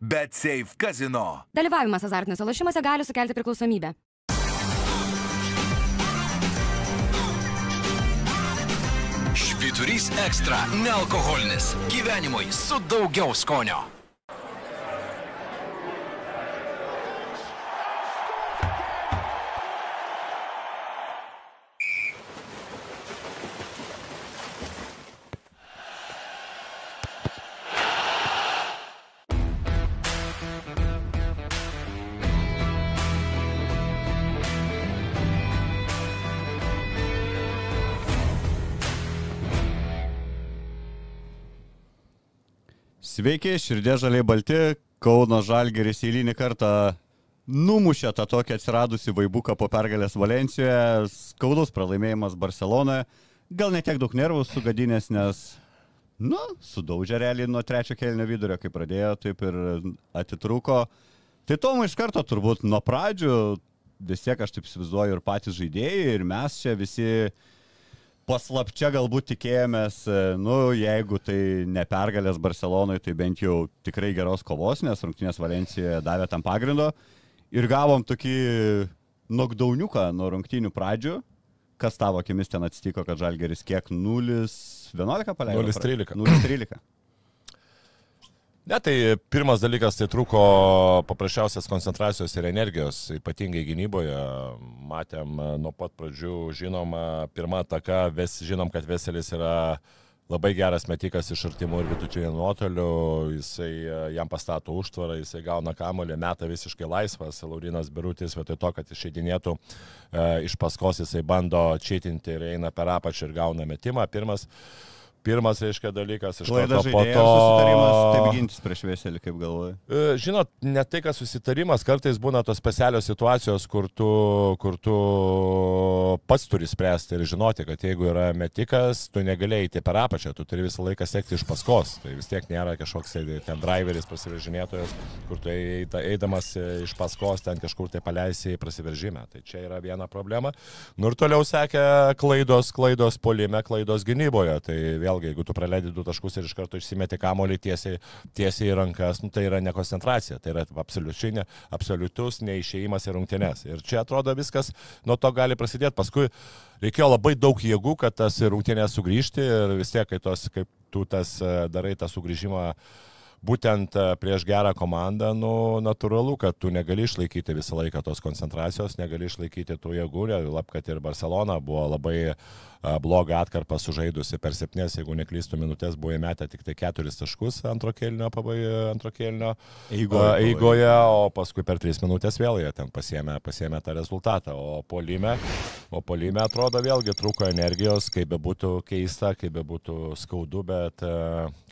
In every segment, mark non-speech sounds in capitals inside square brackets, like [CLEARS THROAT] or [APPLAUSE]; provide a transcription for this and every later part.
Bet Safe Casino. Dalyvavimas azartiniuose lošimuose gali sukelti priklausomybę. Švyturys ekstra - nealkoholinis. Gyvenimui su daugiau skonio. Sveiki, širdė žaliai balti, Kauno Žalgeris eilinį kartą numušė tą tokį atsiradusi vaibuką po pergalės Valencijoje, skaudus pralaimėjimas Barcelonoje, gal netiek daug nervų sugadinės, nes, nu, sudaužė realiai nuo trečio kelnio vidurio, kai pradėjo, taip ir atitruko. Tai Tomo iš karto turbūt nuo pradžių, vis tiek aš taip įsivaizduoju ir patys žaidėjai, ir mes čia visi paslapčia galbūt tikėjomės, e, nu, jeigu tai ne pergalės Barcelonoje, tai bent jau tikrai geros kovos, nes rungtynės Valencijoje davė tam pagrindo. Ir gavom tokį nokdauniuką nuo rungtynių pradžių. Kas tavo akimis ten atsitiko, kad Žalgeris kiek 0-11 paleido? 0-13. 0-13. Ne, tai pirmas dalykas, tai trūko paprasčiausias koncentracijos ir energijos, ypatingai gynyboje. Matėm e, nuo pat pradžių, žinom, pirmą ataką, ves, žinom, kad Veselis yra labai geras metikas iš artimų ir vidutinio nuotolių, jisai e, jam pastato užtvarą, jisai gauna kamolį, meta visiškai laisvas, Laurinas Birutis vietoj to, kad išeidinėtų e, iš paskos, jisai bando čytinti ir eina per apačią ir gauna metimą. Pirmas Pirmas, reiškia, dalykas iš Klaida karto po to. susitarimas, taip gintis prieš Veselį, kaip galvoju. E, Žinot, ne tai, kad susitarimas, kartais būna tos specialios situacijos, kur tu, kur tu pats turi spręsti ir žinoti, kad jeigu yra metikas, tu negalėjai eiti per apačią, tu turi visą laiką sekti iš paskos. Tai vis tiek nėra kažkoks tai ten driveris, prasiveržinėtojas, kur tu eidamas iš paskos ten kažkur tai paleisi į prasiveržimą. Tai čia yra viena problema. Nu ir toliau sekė klaidos, klaidos polime, klaidos gynyboje. Tai vėlgi, jeigu tu praleidi du taškus ir iš karto išsimeti kamolį tiesiai, tiesiai į rankas, nu, tai yra ne koncentracija, tai yra absoliučiai ne, absoliutus neišėjimas į rungtynes. Ir čia atrodo viskas nuo to gali prasidėti. Paskui reikėjo labai daug jėgų, kad tas rungtynės sugrįžti ir vis tiek, kai tos, kaip tu tas e, darai tą sugrįžimą būtent e, prieš gerą komandą, nu, natūralu, kad tu negali išlaikyti visą laiką tos koncentracijos, negali išlaikyti tų jėgų, lab, kad ir Barcelona buvo labai blogą atkarpą sužaidusi per septynės, jeigu neklystų minutės, buvo įmetę tik tai keturis taškus antro kelnio, antro kelnio Eigoje eigoje, o paskui per tris minutės vėl jie ten pasėmė, pasėmė tą rezultatą, o polime, o polime atrodo vėlgi trūko energijos, kaip bebūtų keista, kaip bebūtų skaudu, bet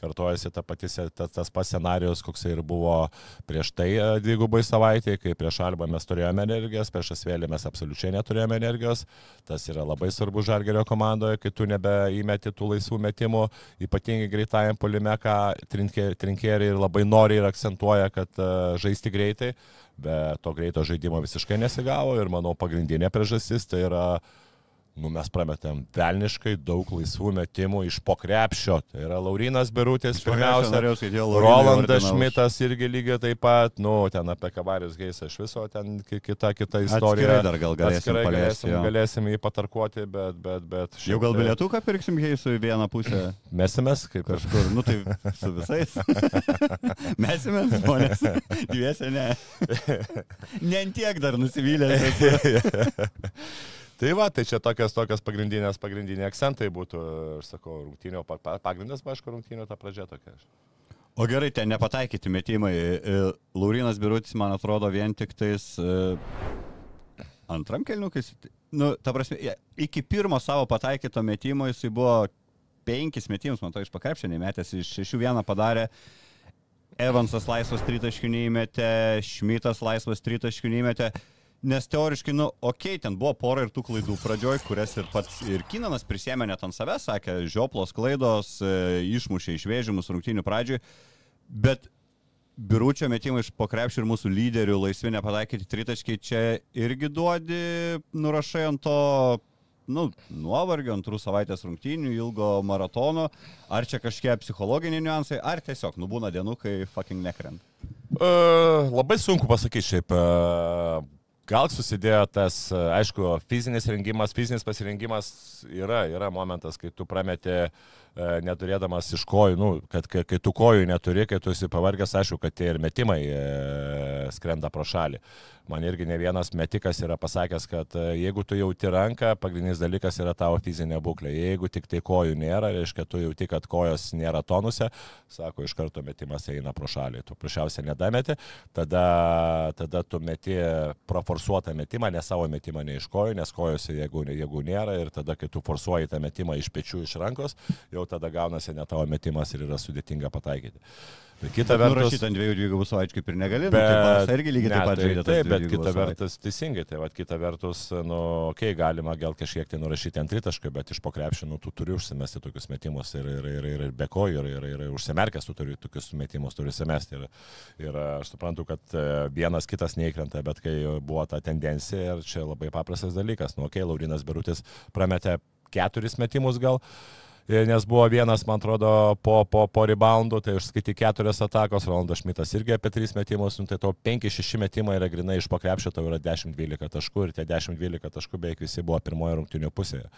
kartojasi ta pati, ta, tas pats scenarius, koks ir buvo prieš tai dvigubai savaitė, kai prieš Albą mes turėjome energijos, prieš Asvėlį mes absoliučiai neturėjome energijos, tas yra labai svarbu Žalgerio komandoje, kai tu nebeįmeti tų laisvų metimų, ypatingai greitajam polime, ką ir labai nori ir akcentuoja, kad a, žaisti greitai, bet to greito žaidimo visiškai nesigavo ir manau pagrindinė priežastis tai yra Nu, mes prametėm velniškai daug laisvų metimų iš pokrepšio. Tai yra Laurinas Birutis, pirmiausia, Rolandas. Šmitas irgi lygiai taip pat, nu, ten apie Kavarius Geisą iš viso, ten ki- kita, kita istorija. Atskirai dar gal galėsim Atskirai galėsim, jo. galėsim jį patarkuoti, bet, bet, bet. Jau gal šiaip bilietuką pirksim Heisui į vieną pusę [CLEARS THROAT] Mesimės, kaip kažkur, nu tai su visais. [LAUGHS] Mesime žmonės, dviese ne. [LAUGHS] Ne tiek dar nusivylęs. [LAUGHS] Tai va, tai čia tokios, tokios pagrindinės, pagrindiniai akcentai būtų, aš sakau, rungtynio pa- pa- pagrindas, aišku, rungtynio ta pradžia tokia. O gerai, ten nepataikyti metimai. E, Laurinas Birutis, man atrodo, vien tik tais e, antram kelniukais. Nu, ta prasme, iki pirmo savo pataikyto metimo jisai buvo penkis metimus, man to iš pakrepšio nemetęs, iš šešių vieną padarė. Evansas laisvas tritaškių neįmetė, Šmitas laisvas tritaškių neįmetė. Nes teoriškai, nu, okei, okay, ten buvo pora ir tų klaidų pradžioj, kurias ir pats ir Kinanas prisėmė net ant savęs, sakė, žioplos klaidos, e, išmušė išvežimus rungtynių pradžioj, bet biručio metimai iš pokrepšio ir mūsų lyderių laisvi nepataikyti tritaškiai čia irgi duodi, nurašai ant to, nu, nuovargio, antrų savaitės rungtynių, ilgo maratono, ar čia kažkiek psichologiniai niuansai, ar tiesiog, nu, būna dienų, kai fucking nekrent. Uh, labai sunku pasakyti šiaip. Uh, gal susidėjo tas, uh, aišku, fizinis rengimas, fizinis pasirengimas yra, yra momentas, kai tu prameti uh, neturėdamas iš kojų, nu, kad kai, kai tu kojų neturi, kai tu esi pavargęs, aišku, kad tie ir metimai uh, skrenda pro šalį. Man irgi ne vienas metikas yra pasakęs, kad jeigu tu jauti ranką, pagrindinis dalykas yra tavo fizinė būklė. Jeigu tik tai kojų nėra, reiškia, tu jauti, kad kojos nėra tonuse, sako, iš karto metimas eina pro šalį. Tu prašiausiai nedameti, tada, tada tu meti proforsuotą metimą, ne savo metimą, ne iš kojų, nes kojose jeigu, jeigu nėra ir tada, kai tu forsuoji tą metimą iš pečių, iš rankos, jau tada gaunasi ne tavo metimas ir yra sudėtinga pataikyti. Bet kita vertus... Nurašyti ant dviejų dvigubų savaičių kaip ir negali, bet... nu, tai irgi lygiai ne, taip pat tai, žaidė. Taip, dvi bet kita vertus, teisingai, tai va, kita vertus, nu, okei, okay, galima gal kažkiek tai nurašyti ant tritaškų, bet iš pokrepšinų tu turi užsimesti tokius metimus ir, ir, ir, ir, ir be kojų, ir, ir, ir, ir užsimerkęs tu turi tokius metimus, turi semesti. Ir, ir aš suprantu, kad e, vienas kitas neįkrenta, bet kai buvo ta tendencija, ir čia labai paprastas dalykas, nu, okei, okay, Laurinas Berutis prametė keturis metimus gal. E, nes buvo vienas, man atrodo, po, po, po reboundų, tai užskaityti keturias atakos, Rolandas Šmitas irgi apie tris metimus, nu, tai to 5-6 metimai yra grinai iš pokrepšio, tau yra 10-12 taškų ir tie 10-12 taškų beveik visi buvo pirmojo rungtinių pusėje.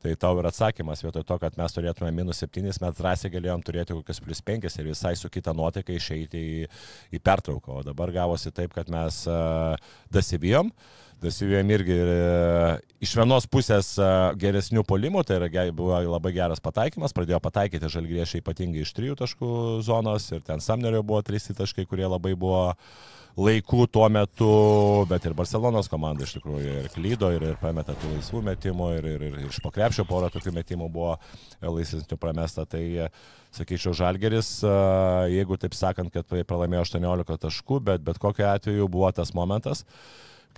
Tai tau yra atsakymas, vietoj to, kad mes turėtume minus 7, mes drąsiai galėjom turėti kokius plus 5 ir visai su kita nuotaika išeiti į, į pertrauką. O dabar gavosi taip, kad mes uh, dasivijom. Irgi ir, e, iš vienos pusės e, geresnių polimų, tai yra, buvo labai geras pataikymas, pradėjo pataikyti žalgriešiai ypatingai iš trijų taškų zonos ir ten Samnerio buvo trys taškai, kurie labai buvo laikų tuo metu, bet ir Barcelonos komanda iš tikrųjų ir klydo, ir, ir pametė tų laisvų metimų, ir, ir, ir iš pokrepšio porą tokių metimų buvo laisvesnių pramesta. Tai, e, sakyčiau, Žalgeris, jeigu taip sakant, kad pralaimėjo 18 taškų, bet bet kokiu atveju buvo tas momentas,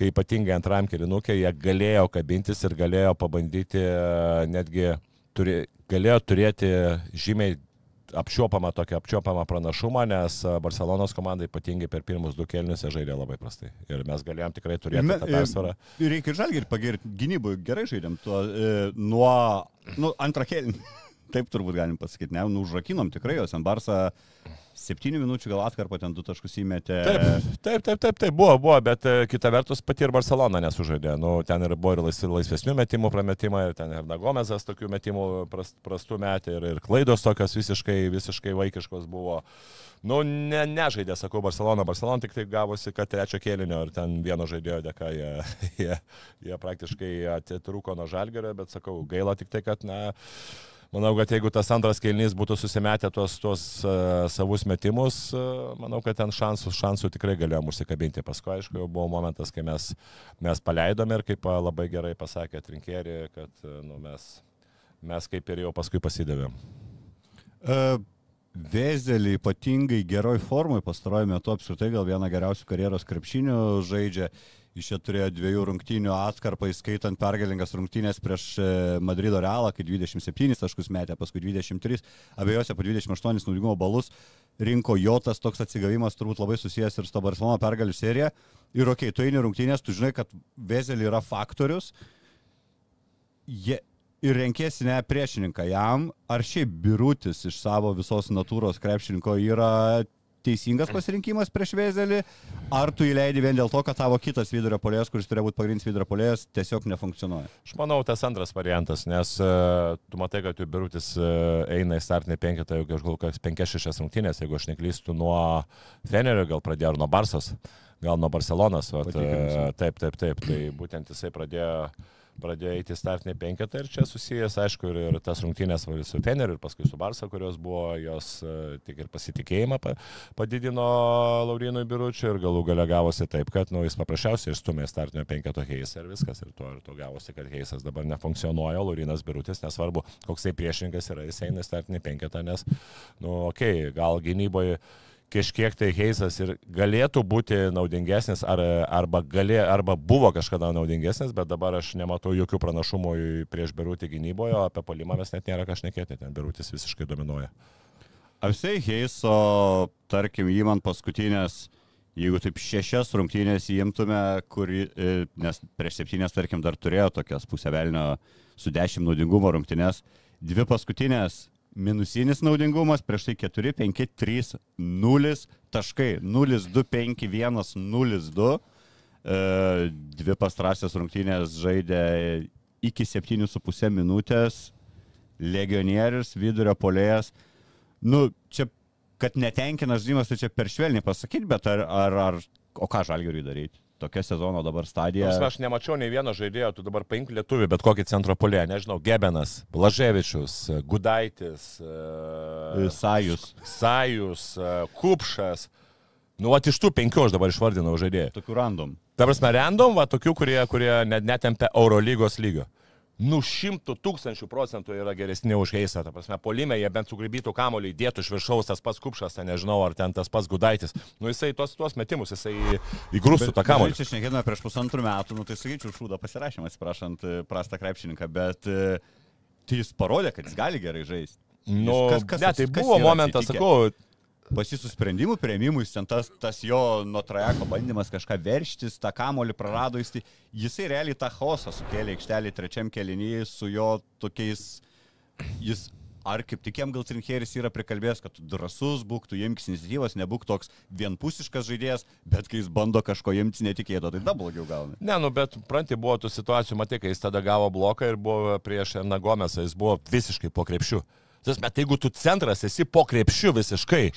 kai ypatingai antram kirinukė jie galėjo kabintis ir galėjo pabandyti e, netgi, turi, galėjo turėti žymiai apčiuopamą tokią apčiuopamą pranašumą, nes e, Barcelonos komanda ypatingai per pirmus du kelnius žaidė labai prastai. Ir mes galėjom tikrai turėti Me- tą persvarą. Ir reikia ir žalgį pagirti. Gynybui gerai žaidėm. Tuo, e, nuo nu, antrą kelnį. [LAUGHS] Taip turbūt galim pasakyti. Ne, nu, užrakinom tikrai, jos ant Barsa 7 minučių gal atkarpą ten 2 taškus įmetė. Taip, taip, taip, taip, taip buvo, buvo, bet e, kita vertus pati ir Barcelona nesužaidė. Nu, ten ir buvo ir laisvesnių metimų prametimai, ir ten ir Nagomezas tokių metimų pras, prastų metė, ir, ir klaidos tokios visiškai, visiškai vaikiškos buvo. Nu, ne, nežaidė, sakau, Barcelona. Barcelona tik tai gavosi, kad trečio kėlinio ir ten vieno žaidėjo dėka jie, [LAUGHS] jie, jie praktiškai atitrūko nuo žalgerio, bet sakau, gaila tik tai, kad, na, Manau, kad jeigu tas antras kelnys būtų susimetę tuos, tuos uh, savus metimus, uh, manau, kad ten šansų, šansų tikrai galėjom užsikabinti. Paskui, aišku, jau buvo momentas, kai mes, mes paleidome ir kaip uh, labai gerai pasakė Trinkėri, kad uh, nu, mes, mes kaip ir jau paskui pasidavėm. Uh, Vezelį ypatingai geroj formai pastaruoju metu apskritai gal vieną geriausių karjeros krepšinių žaidžia. Iš čia turėjo dviejų rungtynių atkarpą, įskaitant pergalingas rungtynės prieš e, Madrido Realą, kai 27 taškus metė, paskui 23, abiejose po 28 naudingumo balus rinko jo tas toks atsigavimas turbūt labai susijęs ir su to Barcelona pergalių serija. Ir okei, okay, tu eini rungtynės, tu žinai, kad Vezelį yra faktorius, jie ir renkėsi ne priešininką jam, ar šiaip birutis iš savo visos natūros krepšininko yra teisingas pasirinkimas prieš Vezelį, ar tu įleidi vien dėl to, kad tavo kitas vidurio polėjas, kuris turėjo būti pagrindinis vidurio polėjas, tiesiog nefunkcionuoja. Aš manau, tas antras variantas, nes uh, tu matai, kad jų birutis uh, eina į startinį penketą jau kažkur 5-6 rungtynės, jeigu aš neklystu, nuo Fenerio gal pradėjo, ar nuo Barsos, gal nuo Barcelonas. Vat, uh, taip, taip, taip, tai būtent jisai pradėjo pradėjo eiti startinį penketą ir čia susijęs, aišku, ir, ir tas rungtynės su Feneriu ir paskui su Barsa, kurios buvo, jos uh, tik ir pasitikėjimą pa, padidino Laurinui Biručiui ir galų gale gavosi taip, kad nu, jis paprasčiausiai išstumė startinio penketo keisą ir viskas. Ir to, ir to gavosi, kad keisas dabar nefunkcionuoja, Laurinas Birutis, nesvarbu, koks tai priešininkas yra, jis eina startinį penketą, nes, nu, okei, okay, gal gynyboje kažkiek tai Heisas ir galėtų būti naudingesnis, ar, arba, galė, arba buvo kažkada naudingesnis, bet dabar aš nematau jokių pranašumų prieš Berutį gynyboje, o apie polimą mes net nėra kažnekėti, ten Berutis visiškai dominuoja. Apsiai Heiso, tarkim, įmant paskutinės, jeigu taip šešias rungtynės įimtume, kur, e, nes prieš septynės, tarkim, dar turėjo tokias pusę velnio su dešimt naudingumo rungtynės, dvi paskutinės Minusinis naudingumas prieš tai 4, 5, 3, 0, taškai 0, 2, 5, 1, 0, 2. E, dvi pastrasios rungtynės žaidė iki 7,5 minutės. Legionierius, vidurio polėjas. Nu, čia, kad netenkina žaidimas, tai čia per švelniai pasakyti, bet ar, ar, ar o ką žalgeriui daryti? Tokia sezono dabar stadija. Nors aš nemačiau nei vieno žaidėjo, tu dabar paimk lietuvį, bet kokį centro polė, nežinau, Gebenas, Blaževičius, Gudaitis, e, Sajus. Sajus, e, Kupšas. Nu, va, iš tų penkių aš dabar išvardinau žaidėjų. Tokių random. Ta prasme, random, va, tokių, kurie, kurie net netempia Eurolygos lygio. Nu, šimtų tūkstančių procentų yra geresni už Heisą. Ta prasme, polime jie bent sugrybytų kamolį, dėtų iš viršaus tas pats kupšas, ten nežinau, ar ten tas pats gudaitis. Nu, jisai tuos, tuos metimus, jisai įgrūstų tą kamolį. Čia šnekėtume prieš pusantrų metų, nu tai sakyčiau, šūdą pasirašymą, atsiprašant e, prastą krepšininką, bet e, tai jis parodė, kad jis gali gerai žaisti. Nu, Kas- kas- ne, tai buvo momentas, atsitikę? sakau, Pasisų sprendimų prieimimui, ten tas, tas jo nuo trajeko bandymas kažką verštis, tą kamolį prarado, jis, tai- jisai realiai tą chaosą sukėlė aikštelį trečiam kelinyje su jo tokiais, jis ar kaip tik jam gal Trinkeris yra prikalbėjęs, kad tu drasus būk, tu imkis iniciatyvas, nebūk toks vienpusiškas žaidėjas, bet kai jis bando kažko imtis netikėto, tai dar blogiau gauna. Ne, nu, bet pranti buvo tų situacijų, matai, kai jis tada gavo bloką ir buvo prieš Nagomesą, jis buvo visiškai po krepšiu. Bet jeigu tu centras esi po krepšiu visiškai,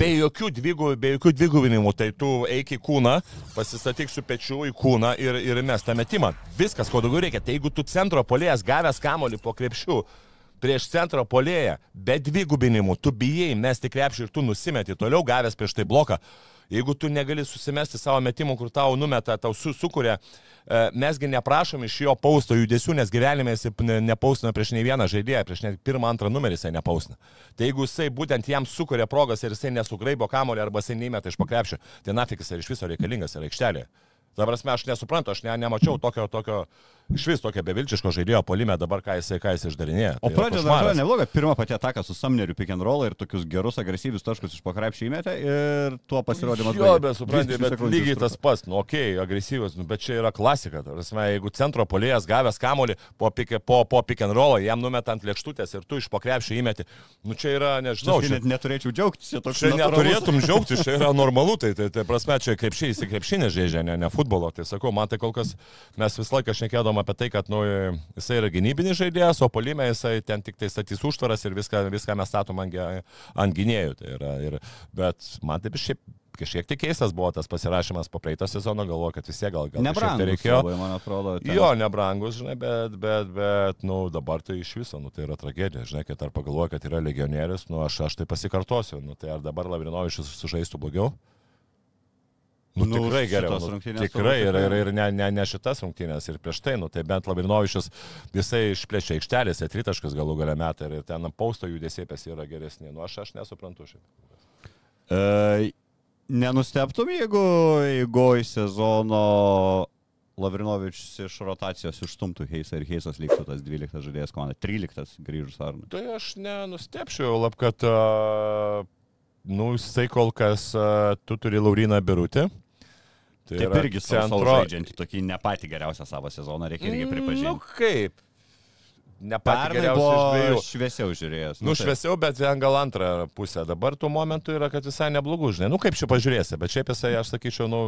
be jokių, dvigų, be jokių dvigubinimų, tai tu eik į kūną, pasistatyk su pečiu į kūną ir, ir mes tą metimą. Viskas, ko daugiau reikia. Tai jeigu tu centro polėjas gavęs kamolį po krepšiu, prieš centro polėją, be dvigubinimų, tu bijai mesti krepšį ir tu nusimeti toliau gavęs prieš tai bloką. Jeigu tu negali susimesti savo metimų, kur tau numeta, tau su, sukuria, e, mesgi neprašom iš jo pausto judesių, nes gyvenime jis ne- nepaustina prieš nei vieną žaidėją, prieš net pirmą, antrą numerį jisai nepaustina. Tai jeigu jisai būtent jam sukuria progas ir jisai nesugraibo kamolį arba jisai neįmeta iš pakrepšio, tai nafik jisai iš viso reikalingas yra aikštelėje. Ta prasme, aš nesuprantu, aš ne, nemačiau tokio, tokio, iš vis tokio bevilčiško žaidėjo polime dabar, ką jisai, ką jisai išdarinėja. O Tai košmaras. dar nebloga, pirmą patį ataką su Samneriu pick and roll ir tokius gerus agresyvius taškus iš pakrepšį įmetė ir tuo pasirodymas. Jo, bet supranti, Vis- bet lygiai tas pats, nu, okei, okay, agresyvus, nu, bet čia yra klasika. ta Prasme, jeigu centro polėjas gavęs kamolį po, pick- po, po pick and roll, jam numetant lėkštutės ir tu iš pakrepšio įmeti, nu čia yra, nežinau, Čia net neturėčiau džiaugtis, čia toks čia neturėtum džiaugtis, čia yra normalu, tai, tai, tai prasme, čia krepšiai, jis krepšinė žaidžia, ne, ne futbolo. Tai sakau, man tai kol kas mes visą laiką šnekėdom apie tai, kad nu, jisai yra gynybinis žaidėjas, o polime jisai ten tik tai statys užtvaras ir viską, viską mes statom ant, ant gynėjų. Tai yra, ir, bet man taip šiaip kažkiek tik keistas buvo tas pasirašymas po praeito sezono, galvoju, kad vis tiek gal, gal kažkiek tai Nebrangus reikėjo. labai, man atrodo. ten. Jo, nebrangus, žinai, bet, bet, bet, nu, dabar tai iš viso, nu, tai yra tragedija, žinai, kad ar pagalvoju, kad yra legionierius, nu, aš, aš tai pasikartosiu, nu, tai ar dabar Lavrinovičius sužaistų blogiau? Nu, Nu, tikrai geriau. Nu, tikrai ir, ir, ir ne, ne, ne šitas rungtynės, ir prieš tai, nu, tai bent Lavrinovičius visai išplėšė aikštelėse, tritaškas galų gale metą ir ten pausto judesėpės yra geresni. Nu, aš, aš nesuprantu šiaip. E, nenusteptum, jeigu įgoj sezono Lavrinovičius iš rotacijos išstumtų Heisą ir Heisas liktų tas 12 žaidėjas komanda, 13 grįžus ar ne? Tai aš nenustepčiau, lab, kad, uh, nu, jisai kol kas, uh, tu turi Lauriną Birutį. Tai Taip irgi centro žaidžiantį tokį ne patį geriausią savo sezoną, reikia irgi Nu pripažinti. kaip? Ne pati Pernai geriausia iš buvo dviejų. šviesiau žiūrėjęs. Nu, taip. šviesiau, bet ten gal antrą pusę. Dabar tuo momentu yra, kad visai neblogų, žinai. Nu, kaip čia pažiūrėsi, bet šiaip jisai, aš sakyčiau, nu,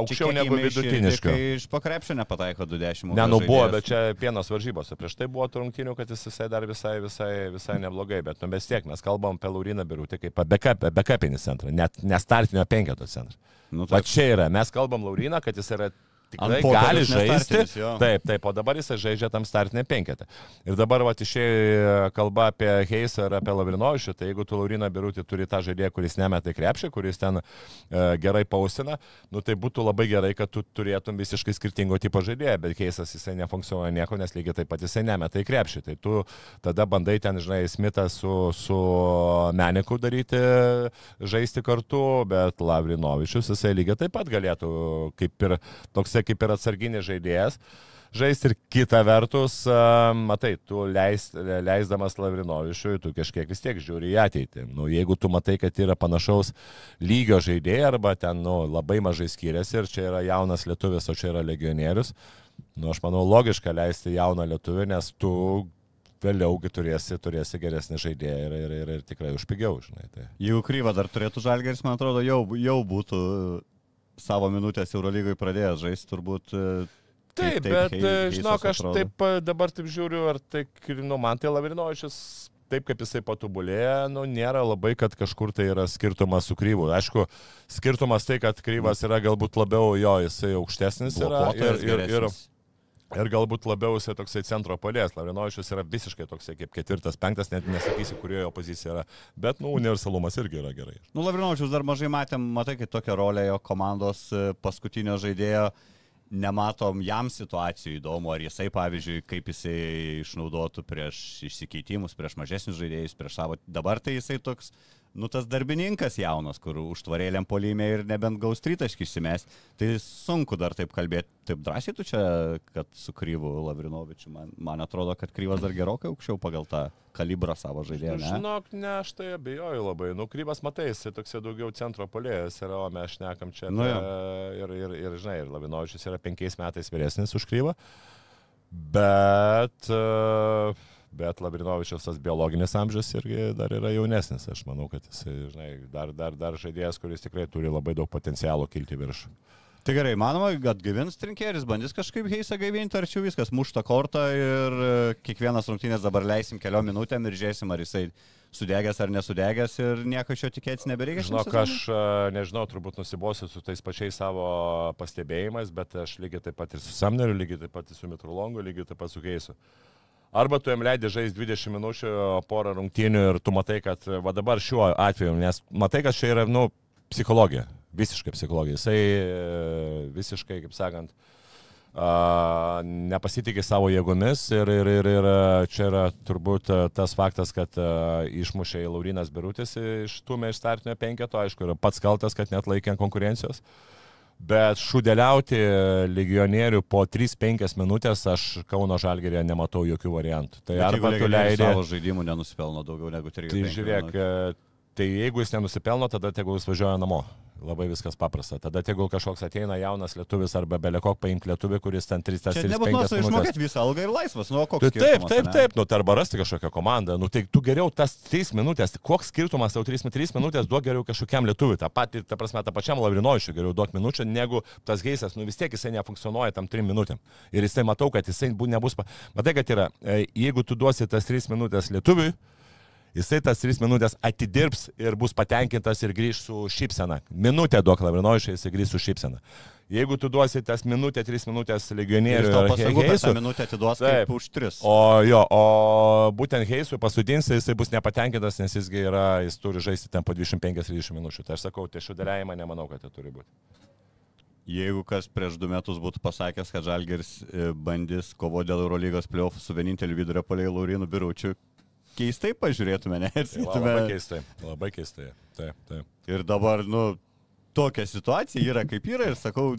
aukščiau negu vidutiniškai. Kai iš pakrepšio nepataiko 20. Ne, nu buvo, bet čia pienos varžybose. Prieš tai buvo trungtinių, kad jis visai dar visai, visai, visai neblogai. Bet nu vis tiek mes kalbam apie Lauriną Birutį kaip apie bekapinį centrą, net nestartinio penketo centrą. Nu, Va taip. čia yra, mes kalbam Lauriną, kad jis yra tikrai gali žaisti. Taip, taip, o dabar jisai žaidžia tam startinė penketą. Ir dabar va išėjo kalba apie Heisą ir apie Lavrinovičių, tai jeigu tu Lauriną Birutį turi tą žaidėją, kuris nemeta krepšį, kuris ten e, gerai pausina, nu tai būtų labai gerai, kad tu turėtum visiškai skirtingo tipo žaidėją, bet Heisas jisai nefunkcionuoja nieko, nes lygiai taip pat jisai nemeta krepšį. Tai tu tada bandai ten, žinai, Smitą su, su Meniku daryti, žaisti kartu, bet Lavrinovičius jisai lygiai taip pat galėtų, kaip ir toksai kaip ir atsarginis žaidėjas. Žaisti ir kita vertus, matai, tu leis, leisdamas Lavrinovičiui, tu kažkiek vis tiek žiūri į ateitį. Nu, jeigu tu matai, kad yra panašaus lygio žaidėjai arba ten nu, labai mažai skiriasi ir čia yra jaunas lietuvis, o čia yra legionierius, nu, aš manau logiška leisti jauną lietuvį, nes tu vėliaugi turėsi, turėsi geresnį žaidėją ir, ir, ir, ir tikrai užpigiau, žinai. Tai. Jeigu kryva dar turėtų žalgeris, man atrodo, jau, jau būtų savo minutės Eurolygai pradėjęs žaisti, turbūt. e, Taip, kaip bet Hei- e, žinok, aš atrodo. taip e, dabar taip žiūriu, ar tai, nu, man tai Lavrinovičius, taip kaip jisai patobulėja, nu, nėra labai, kad kažkur tai yra skirtumas su kryvu. Aišku, skirtumas tai, kad kryvas yra galbūt labiau jo, jisai aukštesnis yra ir, ir, ir, geresnis. Ir galbūt labiau jisai toksai centro palės. Lavrinovičius yra visiškai toksai kaip ketvirtas, penktas, net nesakysi, kurioje jo pozicija yra. Bet, nu, universalumas irgi yra gerai. Nu, Lavrinovičius dar mažai matėm, matai, kaip tokią rolę jo komandos e, paskutinio žaidėjo. Nematom jam situacijų įdomu, ar jisai, pavyzdžiui, kaip jisai išnaudotų prieš išsikeitimus, prieš mažesnius žaidėjus, prieš savo. Dabar tai jisai toks, nu, tas darbininkas jaunas, kur užtvarėlėm polime ir nebent gaus tritaškį išsimes. Tai sunku dar taip kalbėti. Taip drąsiai tu čia, kad su Kryvu Lavrinovičiu. Man, man atrodo, kad Kryvas dar gerokai aukščiau pagal tą kalibrą savo žaidėjo. Nu, Ne? žinok, ne, aš tai abejoju labai. Nu, kryvas matai, jisai toksai daugiau centro polėjas yra, o mes šnekam čia. Nu, apie- ir, ir, ir, žinai, ir Lavinovičius yra penkiais metais vyresnis už kryvą. Bet, e, bet Lavrinovičius tas biologinis amžius irgi dar yra jaunesnis. Aš manau, kad jis, žinai, dar, dar, dar žaidėjas, kuris tikrai turi labai daug potencialo kilti virš. Tai gerai, manoma, kad gyvens trinkėris, bandys kažkaip Heisą gaivinti, ar čia viskas mušta kortą ir e, kiekvienas rungtynės dabar leisim keliom minutėm ir žiūrėsim, ar jisai sudegęs ar nesudegęs ir nieko iš jo tikėtis nebereikia. sezonui? aš e, nežinau, turbūt nusibosiu su tais pačiais savo pastebėjimais, bet aš lygiai taip pat ir su Samneriu, lygiai taip pat ir su Mitrolongu, lygiai taip pat su Keisu. Arba tu jam leidži žaisti 20 minučių, porą rungtynių ir tu matai, kad e, va dabar šiuo atveju, nes matai, kad čia yra, nu, psichologija, visiškai psichologija. Jisai e, visiškai, kaip sakant, a, nepasitikė savo jėgomis ir, ir, ir, ir e, čia yra turbūt tas faktas, kad a, išmušė Laurinas Birutis iš tų iš startinio penketo, aišku, yra pats kaltas, kad net laikė konkurencijos. Bet šudeliauti legionierių po 3-5 minutės aš Kauno Žalgerėje nematau jokių variantų. Tai jeigu arba tu leidai... Savo žaidimų nenusipelno daugiau negu 3. Tai žiūrėk, e, tai jeigu jis nenusipelno, tada tegul jis važiuoja namo. Labai viskas paprasta. Tada tegul kažkoks ateina jaunas lietuvis arba belekok paimk lietuvį, kuris ten 3-5 Čia nebūtų nuosto minutės. išmokėti visą algą ir laisvas, nu koks Tai taip, skirtumas, taip, ane? taip, nu tai arba rasti kažkokią komandą, nu tai tu geriau tas 3 minutės, koks skirtumas tau 3, 3 minutės duok geriau kažkokiam lietuviui, tą patį, ta prasme, tą pačiam Lavrinovičiui geriau duok minučių, negu tas geisas, nu vis tiek jisai nefunkcionuoja tam 3 minutėm. Ir jisai matau, kad jisai bu, nebus, matai, kad yra, e, jeigu tu duosi tas 3 minutės lietuviui, Jisai tas 3 minutės atidirbs ir bus patenkintas ir grįž su šypsena. Minutę duok Lavrinovičiui, jisai grįž su šypsena. Jeigu tu duosi tas minutę, 3 minutės legionieriui, ar pasakau, per tą minutę atiduos Taip. už 3. O jo, o būtent Heisui pasudins, jisai bus nepatenkintas, nes jisgi yra, jis turi žaisti ten po 25-30 minučių. Tai aš sakau, tai šudeliavimą nemanau, kad tai turi būti. Jeigu kas prieš du metus būtų pasakęs, kad Žalgeris e, bandys kovo dėl Eurolygos playoff su vieninteliu vidurio poliai Laurinu Biručiu, keistai pažiūrėtume, ne? Tai sakytume, labai keistai, labai keistai. Taip, taip. Ir dabar, nu, tokia situacija yra kaip yra ir sakau,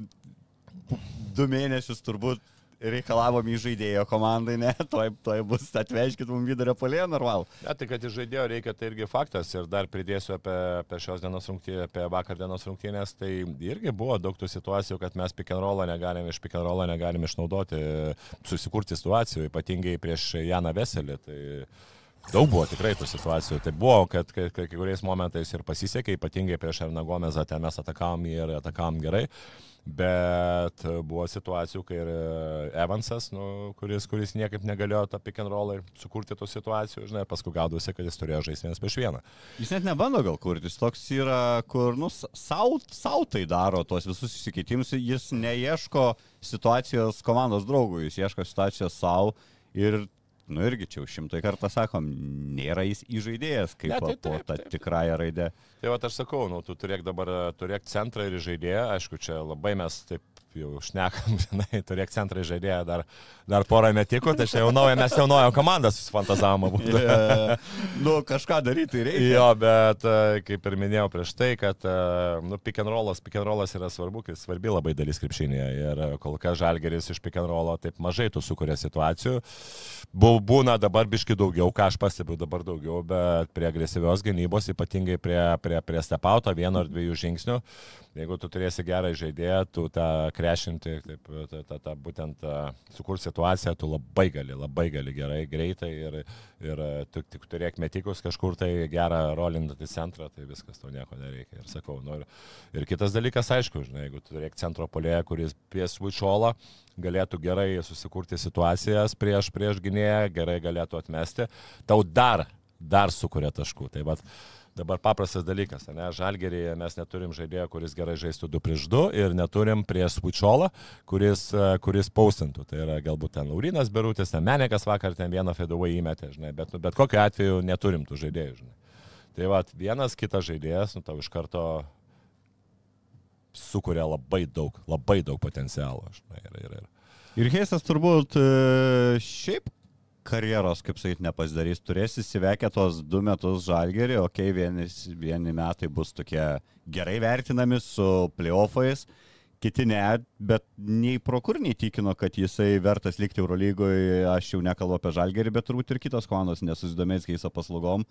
du mėnesius turbūt reikalavom į žaidėjo komandai, ne, [LAUGHS] toj, toj bus atvežkit mums vidurio polėje normal. Ne, tai kad iš žaidėjo reikia, tai irgi faktas. Ir dar pridėsiu apie, apie šios dienos rungtynės, apie vakar dienos rungtynės. Tai irgi buvo daug tų situacijų, kad mes pick and rollą negalim, iš pick and rollą negalim išnaudoti, susikurti situacijų, ypatingai prieš Janą Veselį. Tai daug buvo tikrai tų situacijų. Tai buvo, kad kai, kai kuriais momentais ir pasisekė, ypatingai prieš Ernagomezą, ten mes atakavom ir atakavom gerai. Bet buvo situacijų, kai ir Evansas, nu, kuris, kuris niekaip negalėjo tą pick and rollą sukurti tų situacijų, žinai, ir paskui gaudosi, kad jis turėjo žaisti vienas prieš vieną. Jis net nebando gal kurti, jis toks yra, kur, nu, savo tai daro tuos visus įsikeitimus, jis neieško situacijos komandos draugui, jis ieško situacijos savo ir, nu, irgi čia jau šimtai kartą sakom, nėra jis įžaidėjas kaip Ne, tai po taip, tą taip. tikrąją raidę. Tai va, aš sakau, nu, tu turėk dabar, turėk centrą ir žaidėją, aišku, čia labai mes taip jau šnekam, [LAUGHS] žinai, turėk centrą ir žaidėją dar, dar porą metikų, tai čia jau nauja, mes jau naują komandą susifantazavom. abu. [LAUGHS] E, nu, kažką daryti reikia. Jo, bet e, kaip ir minėjau prieš tai, kad e, nu, pick and rollas, pick and rollas yra svarbu, kai svarbi labai dalis krepšinėje ir kol kas žalgeris iš pick and rollo taip mažai tų sukuria situacijų. Būna dabar biški daugiau, ką aš pastebiu dabar daugiau, bet prie agresyvios gynybos, ypatingai prie, prie, prie stepauto vieno ar dviejų žingsnių, jeigu tu turėsi gerą žaidėją, tu tą krepšį sukrešinti, taip, ta, ta, ta, būtent sukurti situaciją, tu labai gali, labai gali gerai, greitai ir, ir tu tik turėk metikus kažkur tai gerą rolintą į centrą, tai viskas, tau nieko nereikia. Ir sakau, nu, ir, ir kitas dalykas, aišku, žinai, jeigu tu turėk centro polėje, kuris pies Vučolą, galėtų gerai susikurti situacijas prieš, prieš gynėją, gerai galėtų atmesti, tau dar, dar sukuria taškų. Tai vat, Dabar paprastas dalykas, ne? Žalgerį mes neturim žaidėjo, kuris gerai žaistų 2 prieš 2 ir neturim prieš Spučiolą, kuris, e, kuris paustintų. Tai yra galbūt ten Laurinas Berutis, ten Menekas vakar ten vieną fedovą įmetė, žinai, bet, bet kokiu atveju neturim tų žaidėjų, žinai. Tai va, vienas kitas žaidėjas, nu tau iš karto sukuria labai daug, labai daug potencialo. Žinai, ir, ir, ir. Ir Heisas turbūt e, šiaip karjeros, kaip sakyti, nepasidarys. Turės įsivekę tos du metus žalgerį, okei, okay, vieni, vieni metai bus tokie gerai vertinami su playoffais, kiti ne, bet nei pro kur neįtikino, kad jisai vertas likti Eurolygoje, aš jau nekalbu apie žalgerį, bet turbūt ir kitos komandos nesusidomės keisa paslaugom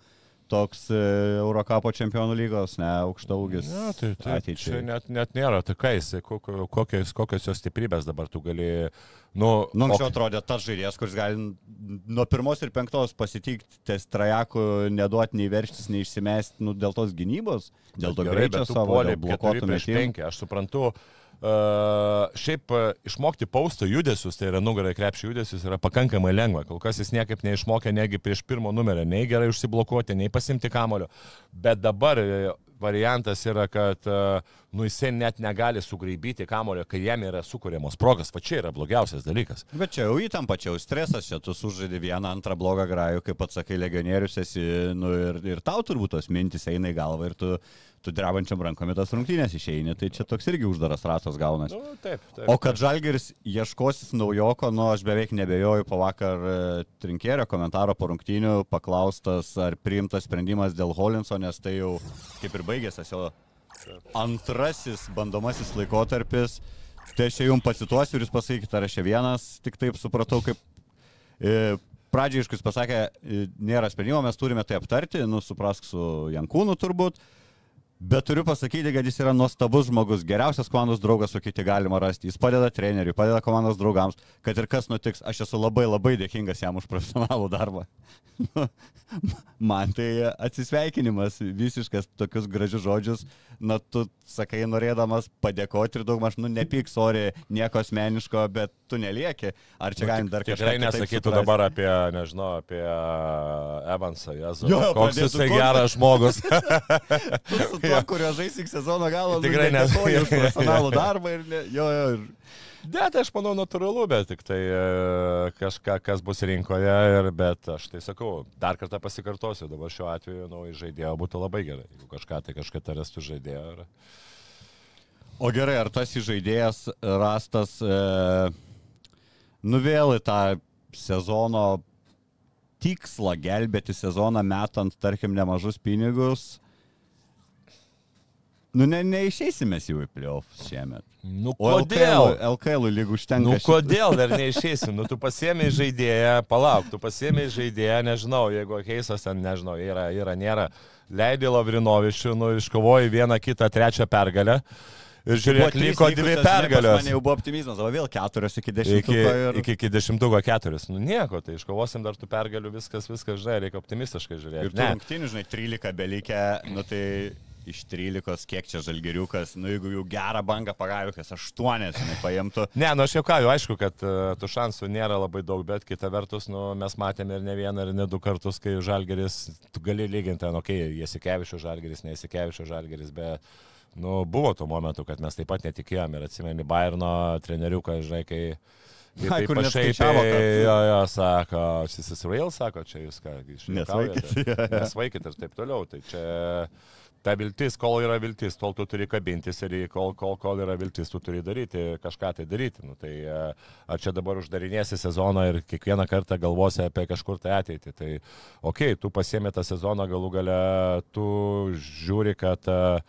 toks e, Eurocapo čempionų lygos, ne, aukšta ūgis. Ne, tai, tai čia net, net nėra, tai ką jis, kokios, kokios jos stiprybės dabar tu gali Nu, nu anksčiau ok. atrodė tas žaidėjas, kuris gali nuo pirmos ir penktos pasitikti ties trajakų, neduoti nei verštis, nei išsimesti nu, dėl tos gynybos, dėl to greičio savo, dėl blokuotų metimų. Aš suprantu, šiaip išmokti pausto judesius, tai yra nugarai krepšį judesius, yra pakankamai lengva. Kol kas jis niekaip neišmokė, negi prieš pirmo numerio, nei gerai užsiblokuoti, nei pasimti kamulio. Bet dabar variantas yra, kad e, nu, jisai net negali sugraibyti kamulio, kai jam yra sukūriamos progas. Va čia yra blogiausias dalykas. Bet čia jau įtampa, čia jau stresas, čia tu sužaidži vieną, antrą blogą grajų, kaip pats sakai, legionierius esi, nu, ir, ir tau turbūt tos mintis eina į galvą ir tu tu drebančiam rankom į tas rungtynės išeini, tai čia toks irgi uždaras ratas gaunasi. Nu, taip, taip, o kad Žalgeris ieškosis naujoko, nu aš beveik nebejoju po vakar e, trinkėrio komentaro po rungtynių paklaustas, ar priimtas sprendimas dėl Holinso, nes tai jau kaip ir baigėsi jo antrasis bandomasis laikotarpis. Tai aš jums pacituosiu ir jūs pasakykite, ar aš čia vienas, tik taip supratau, kaip e, pradžiai iškus pasakė, e, nėra sprendimo, mes turime tai aptarti, nu suprask su Jankūnu turbūt. Bet turiu pasakyti, kad jis yra nuostabus žmogus, geriausias komandos draugas, kokį tik galima rasti. Jis padeda treneriui, padeda komandos draugams, kad ir kas nutiks, aš esu labai labai dėkingas jam už profesionalų darbą. [LAUGHS] Man tai atsisveikinimas, visiškas tokius gražius žodžius, na tu sakai norėdamas padėkoti ir daugmaž, nu nepyk, sorry, nieko asmeniško, bet tu nelieki. Ar čia nu, galim dar kažką? Tikrai nesakytų dabar apie, nežinau, apie Evansą, Jezu. Jo, koks jisai geras žmogus. [LAUGHS] tuo, kurio žaisik sezono galo. Tikrai nu, nesakytų už [LAUGHS] profesionalų darbą ir ne, jo, jo. Ir... Ne, tai aš manau natūralu, bet tik tai e, kažką, kas bus rinkoje, ir, bet aš tai sakau, dar kartą pasikartosiu, dabar šiuo atveju, nu, žaidėjo būtų labai gerai, jeigu kažką tai kažką rastų žaidėjo. Ir... O gerai, ar tas žaidėjas rastas, e, nu vėl į tą sezono tikslą gelbėti sezoną metant, tarkim, nemažus pinigus, Nu, ne, neišeisime jau į playoffs šiemet. Nu, kodėl? LKL, LKL lyg užtenka. Nu, kodėl dar [LAUGHS] neišeisim? Nu, tu pasiemi žaidėją, palauk, tu pasiemi žaidėją, nežinau, jeigu Keisas ten, nežinau, yra, yra, nėra, leidė Lavrinovičių, nu, iškovoji vieną, kitą, trečią pergalę. Ir žiūrėk, liko dvi pergalės. Man jau buvo optimizmas, o vėl keturios iki dešimtuko. Iki, ir... iki, iki dešimtuko keturios. Nu nieko, tai iškovosim dar tų pergalių, viskas, viskas, žinai, reikia optimistiškai žiūrėti. Ir tų rungtynių, žinai, 13 belikę, nu tai iš 13, kiek čia žalgeriukas, nu jeigu jau gerą bangą pagaviukas, 8, žinai, paimtų. Ne, nu aš jau ką, aišku, kad uh, tų šansų nėra labai daug, bet kita vertus, nu, mes matėme ir ne vieną, ir ne du kartus, kai žalgeris, tu gali lyginti, nu, okei, okay, Jasikevičių žalgeris, ne Jasikevičių žalgeris, bet, nu, buvo tų momentų, kad mes taip pat netikėjom ir atsimeni Bayerno treneriuką, žinai, kai... Ai, kur nešaipiavo, kad... Jo, jo, sako, šis Israel, sako, čia jūs ką, išvaikit. [LAUGHS] Nesvaikit ir taip toliau. Tai čia ta viltis, kol yra viltis, tol tu turi kabintis ir kol, kol, kol yra viltis, tu turi daryti, kažką tai daryti. Nu, tai e, ar čia dabar uždarinėsi sezoną ir kiekvieną kartą galvosi apie kažkur tai ateitį. Tai okei, okay, tu pasiemi tą sezoną, galų gale tu žiūri, kad uh,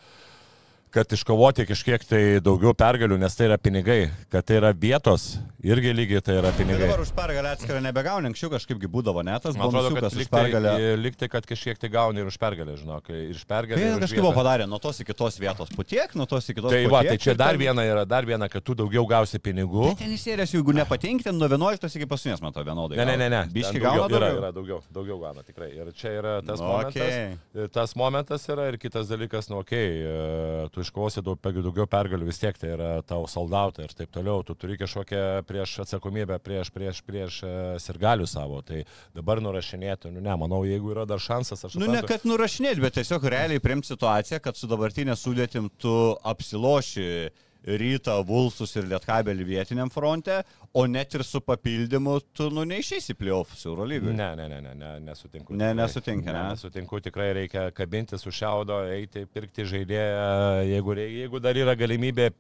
kad iškovoti kažkiek tai daugiau pergalių, nes tai yra pinigai, kad tai yra vietos, irgi lygiai tai yra Tai pinigai. dabar už pergalę atskirą nebegauni, anksčiau kažkaipgi būdavo, net tas Man atrodo, kad bonusiukas už lyg tai, pergalę. lyg tai, kad kažkiek tai gauni ir už pergalę, žinok, ir iš pergalę. Tai kažkaip buvo padarę nuo tos iki tos vietos putiek, nuo tos iki tos Tai va, tai čia dar ten- viena yra, dar viena, kad tu daugiau gausi pinigų. Bet ten serijas, jeigu nepatinki, ten nuo 11 iki paskutinės, matau, vienodai. Ne, ne, ne, ne. Biški gauna daugiau, yra, yra daugiau, daugiau gauna tikrai. Ir čia yra tas Nu, momentas. okei. Ir tas momentas yra ir kitas dalykas, nu, okei, okay, tu iškosi daug, daugiau pergalių vis tiek, tai yra tau soldautą ir taip toliau, tu turi kažkokią prieš atsakomybę, prieš, prieš, prieš e, sirgalių savo, tai dabar nurašinėti, nu ne, manau, jeigu yra dar šansas, aš Nu, ne suprantu. kad nurašinėti, bet tiesiog realiai priimti situaciją, kad su dabartinė sudėtim tu apsiloši rytą, Vulsus ir Lietkabelį vietiniam fronte, o net ir su papildymu tu, nu, neišeisi playoffs Eurolygui. Ne, ne, ne, ne, ne nesutinku. Ne, tikrai. nesutinki, ne? Nesutinku, tikrai reikia kabinti su šiaudo, eiti, pirkti žaidėją, jeigu, jeigu dar yra galimybė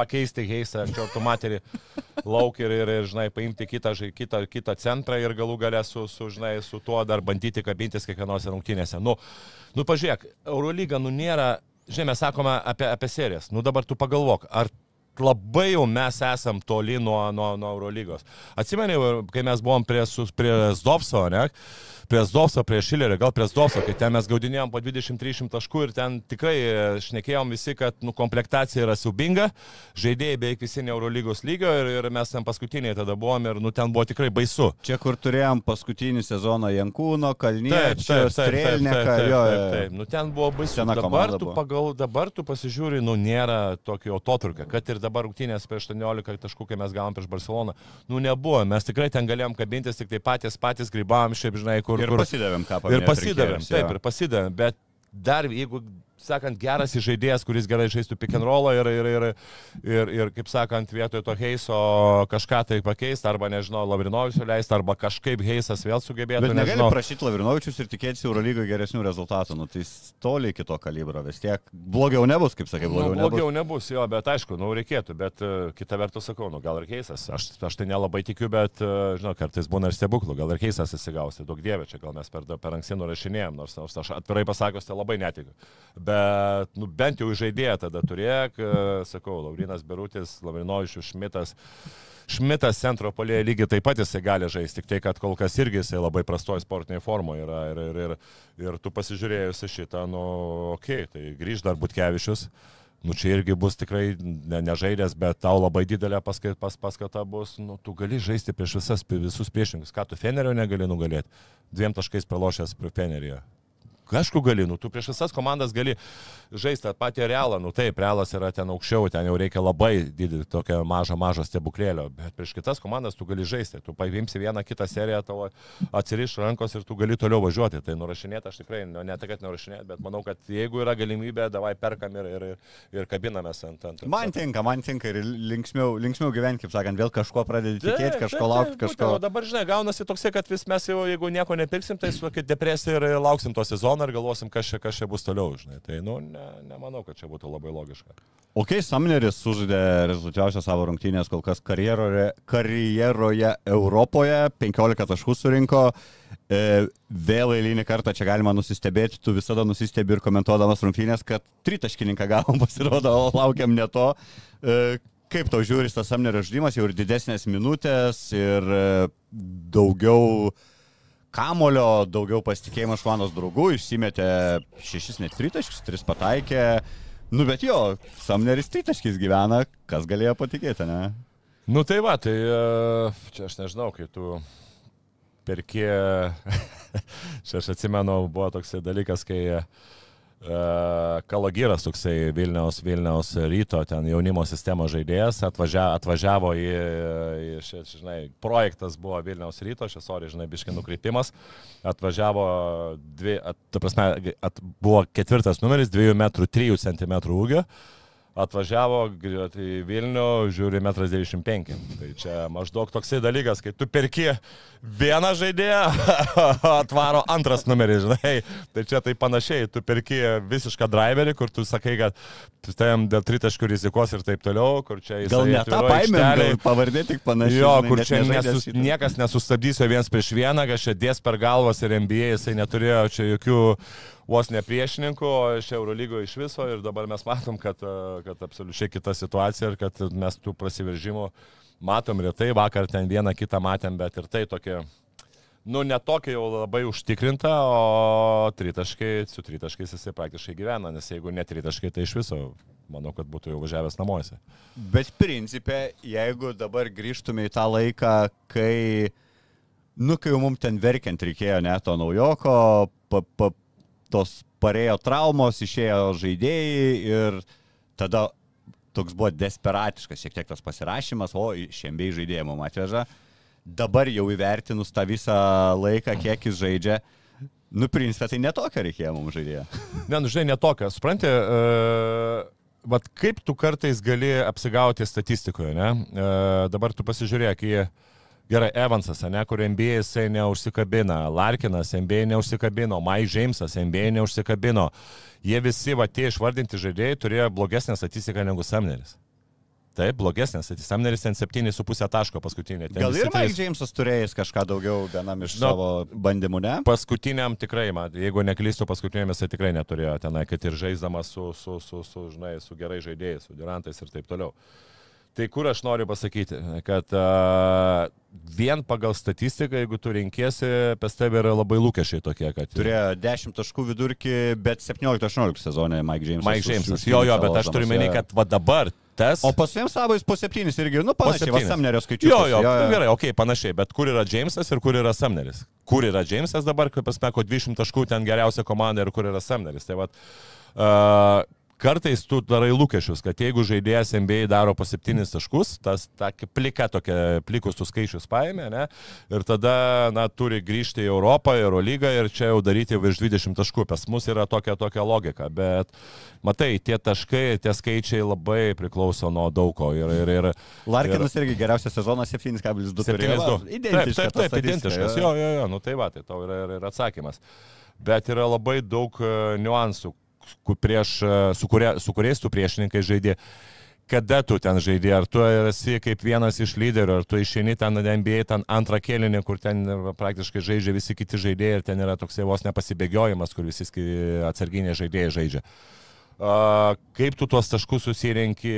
pakeisti Heisą, anksčiau tu materi lauk ir, ir, ir, žinai, paimti kitą, kitą, kitą centrą ir galų galę su, su, žinai, su tuo dar bandyti kabintis kiekvienose rungtynėse. Nu, nu pažiūrėk, Eurolyga, nu nėra, žinai, mes sakome apie, apie serijas, nu dabar tu pagalvok, ar labai jau mes esam toli nuo, nuo, nuo Eurolygos. Atsimeni, kai mes buvom prie, prie Zdovso, ne? Prie Zdovso, prie Šilerio, gal prie Zdovso, kai ten mes gaudinėjom po 20-30 taškų ir ten tikrai e, šnekėjom visi, kad nu, komplektacija yra siubinga, žaidėjai beveik visi ne Eurolygos lygio ir, ir mes ten paskutiniai tada buvom ir nu, ten buvo tikrai baisu. Čia, kur turėjom paskutinį sezoną Jankūno, Kalniečio, Strelneką, jo. taip, taip. Nu, ten buvo baisu. Dabar tu, pagal, dabar tu pasižiūri, nu nėra tokio atotrukio, kad ir dabar rungtynės prieš 18 taškų, kai mes gavom prieš Barceloną, nu nebuvo, mes tikrai ten galėjom kabintis, tik tai patys, patys grybavom, šiaip žinai, kur. Ir kur pasidavėm, ką ir paminėjot pasidavėm, taip, ir pasidavėm, bet dar, jeigu, sakant, geras žaidėjas, kuris gerai žaistų pick and rollą ir, ir, ir, ir, ir, kaip sakant, vietoj to Heiso kažką tai pakeisti, arba, nežinau, Lavrinovičių leisti, arba kažkaip Heisas vėl sugebėtų, Bet negali nežinau. prašyti Lavrinovičius ir tikėtis Eurolygoje geresnių rezultatų, nu tai toli iki to kalibro, vis tiek blogiau nebus, kaip sakai, blogiau, nu, blogiau nebus. nebus, jo, bet aišku, nu, reikėtų, bet uh, kita vertus sakau, nu, gal ir keisas, aš, aš tai nelabai tikiu, bet, uh, žinau, kartais būna ir stebuklų, gal ir keisas įsigausi, daug dievė, čia gal mes per, per anksti nurašinėjom, nors, nors aš atvirai pasakius, tai labai netikiu. Bet, nu, bent jau žaidėją tada turėk, uh, sakau, Laurinas Berutis, Lavrinovičius, Šmitas. Šmitas centro polėje lygiai taip pat jisai gali žaisti, tik tai, kad kol kas irgi jisai labai prastoji sportiniai formoje yra ir, ir, ir, ir tu pasižiūrėjusi šitą, nu, okei, okay, tai grįž dar Butkevičius, nu čia irgi bus tikrai ne, nežaidęs, bet tau labai didelė paskata, pas, paskata bus, nu tu gali žaisti prieš visas, visus priešininkus, ką tu Fenerio negali nugalėti, dviem taškais pralošęs prie Fenerio. Kažku gali, nu, tu prieš visas komandas gali žaisti tą patį realą, nu taip, realas yra ten aukščiau, ten jau reikia labai didelį, tokią mažą, mažą stebuklėlio, bet prieš kitas komandas tu gali žaisti, tu paimsi vieną kitą seriją, tavo atsiriš rankos ir tu gali toliau važiuoti. Tai nurašinėti aš tikrai, nu, ne tai, kad nurašinėti, bet manau, kad jeigu yra galimybė, davai perkam ir, ir, ir, kabinamės ant ant. Man tinka, man tinka ir linksmiau, linksmiau gyventi, kaip sakant, vėl kažko pradedi tikėti, kažko laukti, kažko. O dabar, žinai, gaunasi toksai, kad vis mes jau, jeigu nieko nepirksim, tai su tokia depresija ir lauksim to sezono ir galvosim, kas čia, kas čia bus toliau, žinai. Tai, nu, ne, nemanau, kad čia būtų labai logiška. O kai Samneris sužaidė rezultačiausią savo rungtynės kol kas karjeroje, karjeroje Europoje, 15 taškų surinko, e, vėl eilinį kartą čia galima nusistebėti, tu visada nusistebi ir komentuodamas rungtynės, kad tritaškininką gavom [LAUGHS] pasirodo, o laukiam ne to. E, kaip tau žiūri tas Samnerio žaidimas, jau ir didesnės minutės ir e, daugiau kamulio, daugiau pasitikėjimo iš Vanos draugų, išsimetė šešis net tritaškius, tris pataikė. Nu bet jo, Samneris tritaškis gyvena, kas galėjo patikėti, ne? Nu tai va, tai e, čia aš nežinau, kai tu perki, [LAUGHS] čia aš atsimenu, buvo toks dalykas, kai uh, Kalagiras, toksai Vilniaus, Vilniaus ryto, ten jaunimo sistemos žaidėjas, atvažia, atvažiavo į, į ši, žinai, projektas buvo Vilniaus ryto, šis ori, žinai, biškai nukreipimas, atvažiavo, dvi, at, prasme, at, buvo ketvirtas numeris, 2 m 3 cm ūgio atvažiavo į Vilnių, žiūri 1,95 m. Tai čia maždaug toksai dalykas, kai tu perki vieną žaidėją, [LAUGHS] atvaro antras numeris, žinai. Tai čia tai panašiai, tu perki visišką driverį, kur tu sakai, kad tam dėl tritaškų rizikos ir taip toliau, kur čia jis... Gal ne tą paėmė, pavardė tik panašiai. Jo, kur čia nesus, niekas nesustabdys jo viens prieš vieną, kad čia dės per galvas ir NBA jisai neturėjo čia jokių vos ne priešininkų, o iš Eurolygo iš viso ir dabar mes matom, kad, e, kad absoliučiai kita situacija ir kad mes tų prasiveržimų matom retai, vakar ten vieną kitą matėm, bet ir tai tokia, nu, netokia jau labai užtikrinta, o tritaškai, su tritaškais jisai praktiškai gyvena, nes jeigu ne tritaškai, tai iš viso manau, kad būtų jau važiavęs namuose. Bet principė, jeigu dabar grįžtume į tą laiką, kai, nu, kai jau mums ten verkiant reikėjo net to naujoko, pa, pa, tos parėjo traumos, išėjo žaidėjai ir tada toks buvo desperatiškas šiek tiek tas pasirašymas, o šiandien žaidėjai mums atveža. Dabar jau įvertinus tą visą laiką, kiek jis žaidžia, nu, principė, tai netokia reikėjo mums žaidėjo. Ne, nu, žinai, netokia. Supranti, uh Vat kaip tu kartais gali apsigauti statistikoje, ne? E, dabar tu pasižiūrėk į, gerai, Evansas, ne, kur NBA jisai neužsikabina, Larkinas NBA neužsikabino, Mike Jamesas NBA neužsikabino. Jie visi, va, tie išvardinti žaidėjai turėjo blogesnę statistiką negu Samneris. Taip, blogesnės. Samneris ten 7,5 taško paskutinė. Ten Gal ir Mike trys- Jamesas turėjęs kažką daugiau vienam iš Nu, savo bandymų, ne? Paskutiniam tikrai, man, jeigu neklystu, paskutiniam jisai tikrai neturėjo tenai, kad ir žaisdamas su, su, su, su, žinai, su gerai žaidėjais, su Durantais ir taip toliau. Tai kur aš noriu pasakyti, kad uh, vien pagal statistiką, jeigu tu rinkėsi, pas tave yra labai lūkesčiai tokie, kad... Turėjo 10 taškų vidurkį, bet 17-18 sezonė Mike Jamesas. Mike už Jo, jo, bet aš turiu menį, jo. kad va dabar tas... O pas jiems savo jis po 7 irgi, nu, Po panašiai, va septynis. Samnerio skaičius. Jo, jo, jo. gerai, okei, okay, panašiai, bet kur yra Jamesas ir kur yra Samneris? Kur yra Jamesas dabar, kaip pasmeko 200 taškų, ten geriausia komanda ir kur yra Samneris. Tai vat, uh, kartais tu darai lūkesčius, kad jeigu žaidėjas NBA daro po 7 taškus, tas ta plika tokia, plikus tų skaičius paėmė, ne? Ir tada, na, turi grįžti į Europą, į Eurolygą ir čia jau daryti virš 20 taškų. Pas mus yra tokia, tokia logika, bet matai, tie taškai, tie skaičiai labai priklauso nuo daugo. Ir, ir, ir, Larkinas irgi geriausias sezonas 7,2 turėjo. 7-2. Va, Taip, taip, ta taip, identiškas. Jo, jo, jo, nu tai va, tai tau yra ir, ir atsakymas. Bet yra labai daug e, niuansų, prieš, e, su, kuria, su kuriais tu priešininkai žaidė. Kada tu ten žaidži, ar tu esi kaip vienas iš lyderių, ar tu išeini ten NBA, ten antrą kėlinį, kur ten praktiškai žaidžia visi kiti žaidėjai ir ten yra toksai vos nepasibėgiojimas, kur visi atsarginiai žaidėjai žaidžia. A, Kaip tu tuos taškus susirenki,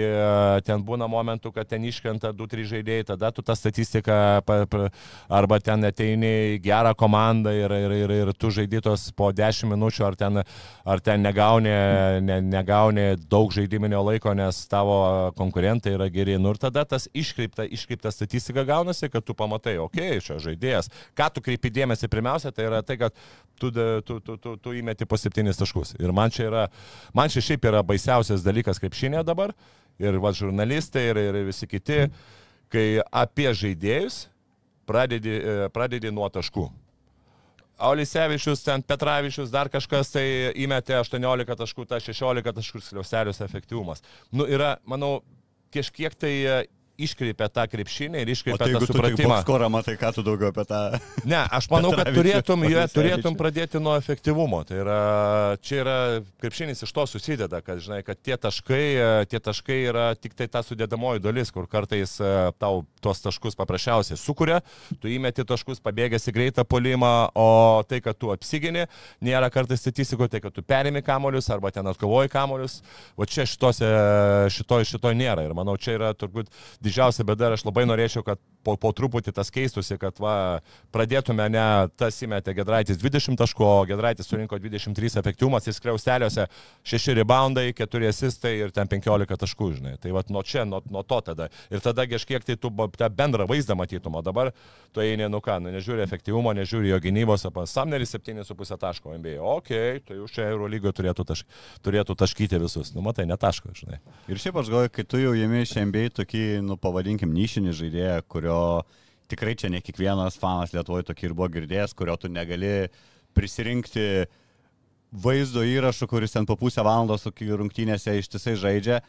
ten būna momentų, kad ten iškrenta 2-3 žaidėjai, tada tu tą statistiką arba ten ateini gerą komandą ir, ir, ir, ir tu žaidytos po 10 minučių, ar ten, ar ten negauni, ne, negauni daug žaidiminio laiko, nes tavo konkurentai yra geri. Nu ir tada tas iškreipta, iškreipta statistika gaunasi, kad tu pamatai, okei, okay, čia žaidėjas. Ką tu kreipi dėmesį pirmiausia, tai yra tai, kad tu, tu, tu, tu, tu įmeti po 7 taškus. Ir man čia yra, man čia šiaip yra baisiausias dalykas krepšinė dabar. Ir va žurnalistai, ir, ir visi kiti, kai apie žaidėjus pradedi, e, pradedi nuo taškų. Aulisevičius, ten Petravičius, dar kažkas tai įmetė 18 taškų, ta 16 taškų skliaustelius efektyvumas. Nu, yra, manau, kažkiek tai e, iškreipia tą krepšinį ir iškreipia tai tą supratimą. skorą matai, ką tu daugiau apie tą... Ne, aš manau, kad turėtum, jie, turėtum pradėti nuo efektyvumo. Tai yra, čia yra, krepšinis iš to susideda, kad, žinai, kad tie taškai, e, tie taškai yra tik tai ta sudėdamoji dalis, kur kartais e, tau tuos taškus paprasčiausiai sukuria, tu įmeti taškus, pabėgęs į greitą polimą, o tai, kad tu apsigini, nėra kartais statistikoje, tai, kad tu perimi kamolius arba ten atkovoji kamolius. O čia šitose, šitoj, šitoj nėra. Ir manau, čia yra turbūt didžiausia bėda ir aš labai norėčiau, kad po, po truputį tas keistusi, kad va, pradėtume ne tas įmetė Gedraitis 20 taško, Gedraitis surinko 23 efektyvumas, jis kliausteliuose 6 reboundai, 4 asistai ir ten 15 taškų, žinai. Tai va nuo čia, nuo, nuo to tada. Ir tada kažkiek tai tu tą bendrą vaizdą matytum, o dabar tu eini, nu ką, nu, nežiūri efektyvumo, nežiūri jo gynybos, apie Samneris 7,5 taško NBA. Ok, tai už čia Euro lygoje turėtų, taš, turėtų taškyti visus. Nu, matai, ne taško, žinai. Ir šiaip aš galvoju, kai tu jau jėmi iš NBA tokį, nu, pavadinkim, nišinį žaidėją, kurio tikrai čia ne kiekvienas fanas Lietuvoje tokį ir buvo girdėjęs, kurio tu negali prisirinkti vaizdo įrašų, kuris ten po pusę valandos rungtynėse ištisai žaidžia,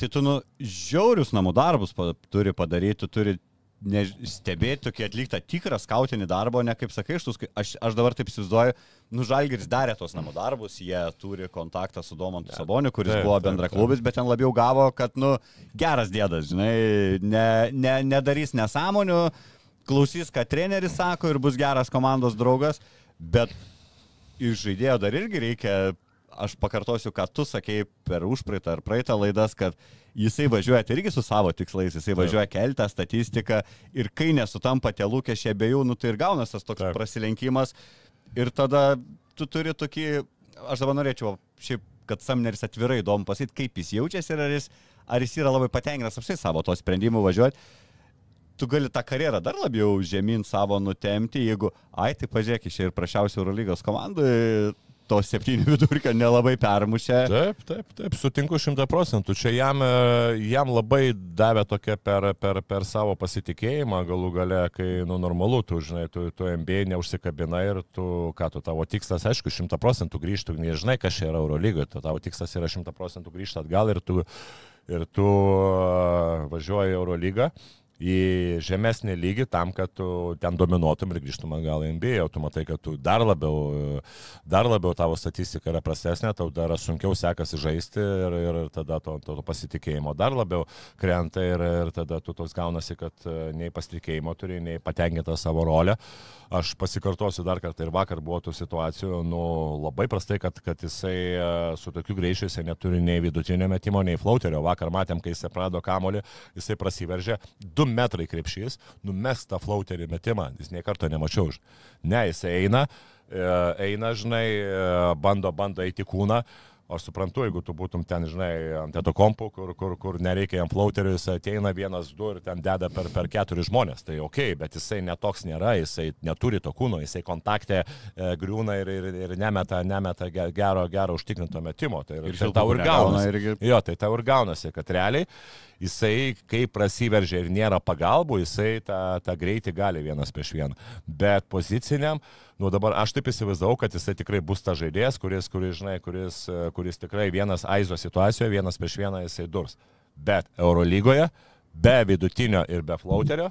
tai tu, nu, žiaurius namų darbus turi padaryti, tu turi ne, stebėti tokį atliktą tikrą skautinį darbą, ne kaip sakai, iš tų aš, aš dabar taip įsivaizduoju, nu Žalgiris darė tos namų darbus, jie turi kontaktą su Domantu Saboniu, kuris Taip, buvo bendra klubis, bet ten labiau gavo, kad, nu, geras dėdas, žinai, ne, ne, nedarys nesąmonių, klausys, ką treneris sako ir bus geras komandos draugas, bet iš žaidėjo dar irgi reikia, aš pakartosiu, ką tu sakei per užpraeitą ar praeitą laidas, kad jisai važiuoja tai irgi su savo tikslais, jisai važiuoja keltą statistiką ir kai nesutampa tie lūkesčiai abiejų, nu tai ir gaunas tas toks Taip. prasilenkimas ir tada tu turi tokį, aš dabar norėčiau šiaip, kad Samneris atvirai įdomu pasakyti, kaip jis jaučiasi ir ar jis, ar jis yra labai patenkintas apsai savo to sprendimu važiuoti. Tu gali tą karjerą dar labiau žemyn savo nutemti, jeigu, ai, tai pažiūrėk, iš ir prašiausių Eurolygos komandų to septynių vidurkio nelabai permušė. Taip, taip, taip, sutinku šimta procentų. Čia jam, e, jam labai davė tokia per, per, per savo pasitikėjimą galų gale, kai, nu, normalu, tu, žinai, tu, tu MBA neužsikabina ir tu, ką tu, tavo tikslas, aišku, šimta procentų grįžtų, nežinai, kas čia yra Eurolygoje, tu, tavo tikslas yra šimta procentų grįžti atgal ir tu, ir tu e, važiuoji Eurolygą į žemesnį lygį tam, kad tu ten dominuotum ir grįžtum atgal į NBA, o tu matai, kad tu dar labiau, dar labiau tavo statistika yra prastesnė, tau dar sunkiau sekasi žaisti ir, ir tada to, to, to pasitikėjimo dar labiau krenta ir, ir tada tu toks gaunasi, kad e, nei pasitikėjimo turi, nei patenkinta savo rolę. Aš pasikartosiu dar kartą ir vakar buvo tų situacijų, nu, labai prastai, kad, kad jisai e, su tokiu greičiu jisai neturi nei vidutinio metimo, nei flauterio. Vakar matėm, kai jisai prado kamolį, jisai prasiveržė, 2 metrai krepšys, numes tą flauterį metimą, jis nie karto nemačiau. už. Ne, jisai eina, e, eina, žinai, e, bando, bando eiti kūną. Aš suprantu, jeigu tu būtum ten, žinai, ant to kompo, kur, kur, kur nereikia jam flauterių, jis ateina vienas, du ir ten deda per, per keturis žmonės. Tai ok, bet jisai netoks nėra, jisai neturi to kūno, jisai kontakte e, griūna ir, ir, ir nemeta, nemeta ge- gero, gero užtikrinto metimo. Tai, ir, Ir tai tau ir kurie gauna gaunasi. irgi. Jo, tai tau ir gaunasi, kad realiai jisai, kai prasiveržia ir nėra pagalbų, jisai tą, tą greitį gali vienas prieš vieną. Bet poziciniam, nu dabar aš taip įsivaizdavau, kad jisai tikrai bus ta žaidėjas, kuris, kuris, žinai, kuris, kuris tikrai vienas aizo situacijoje, vienas prieš vieną jisai durs. Bet Eurolygoje, be vidutinio ir be flauterio,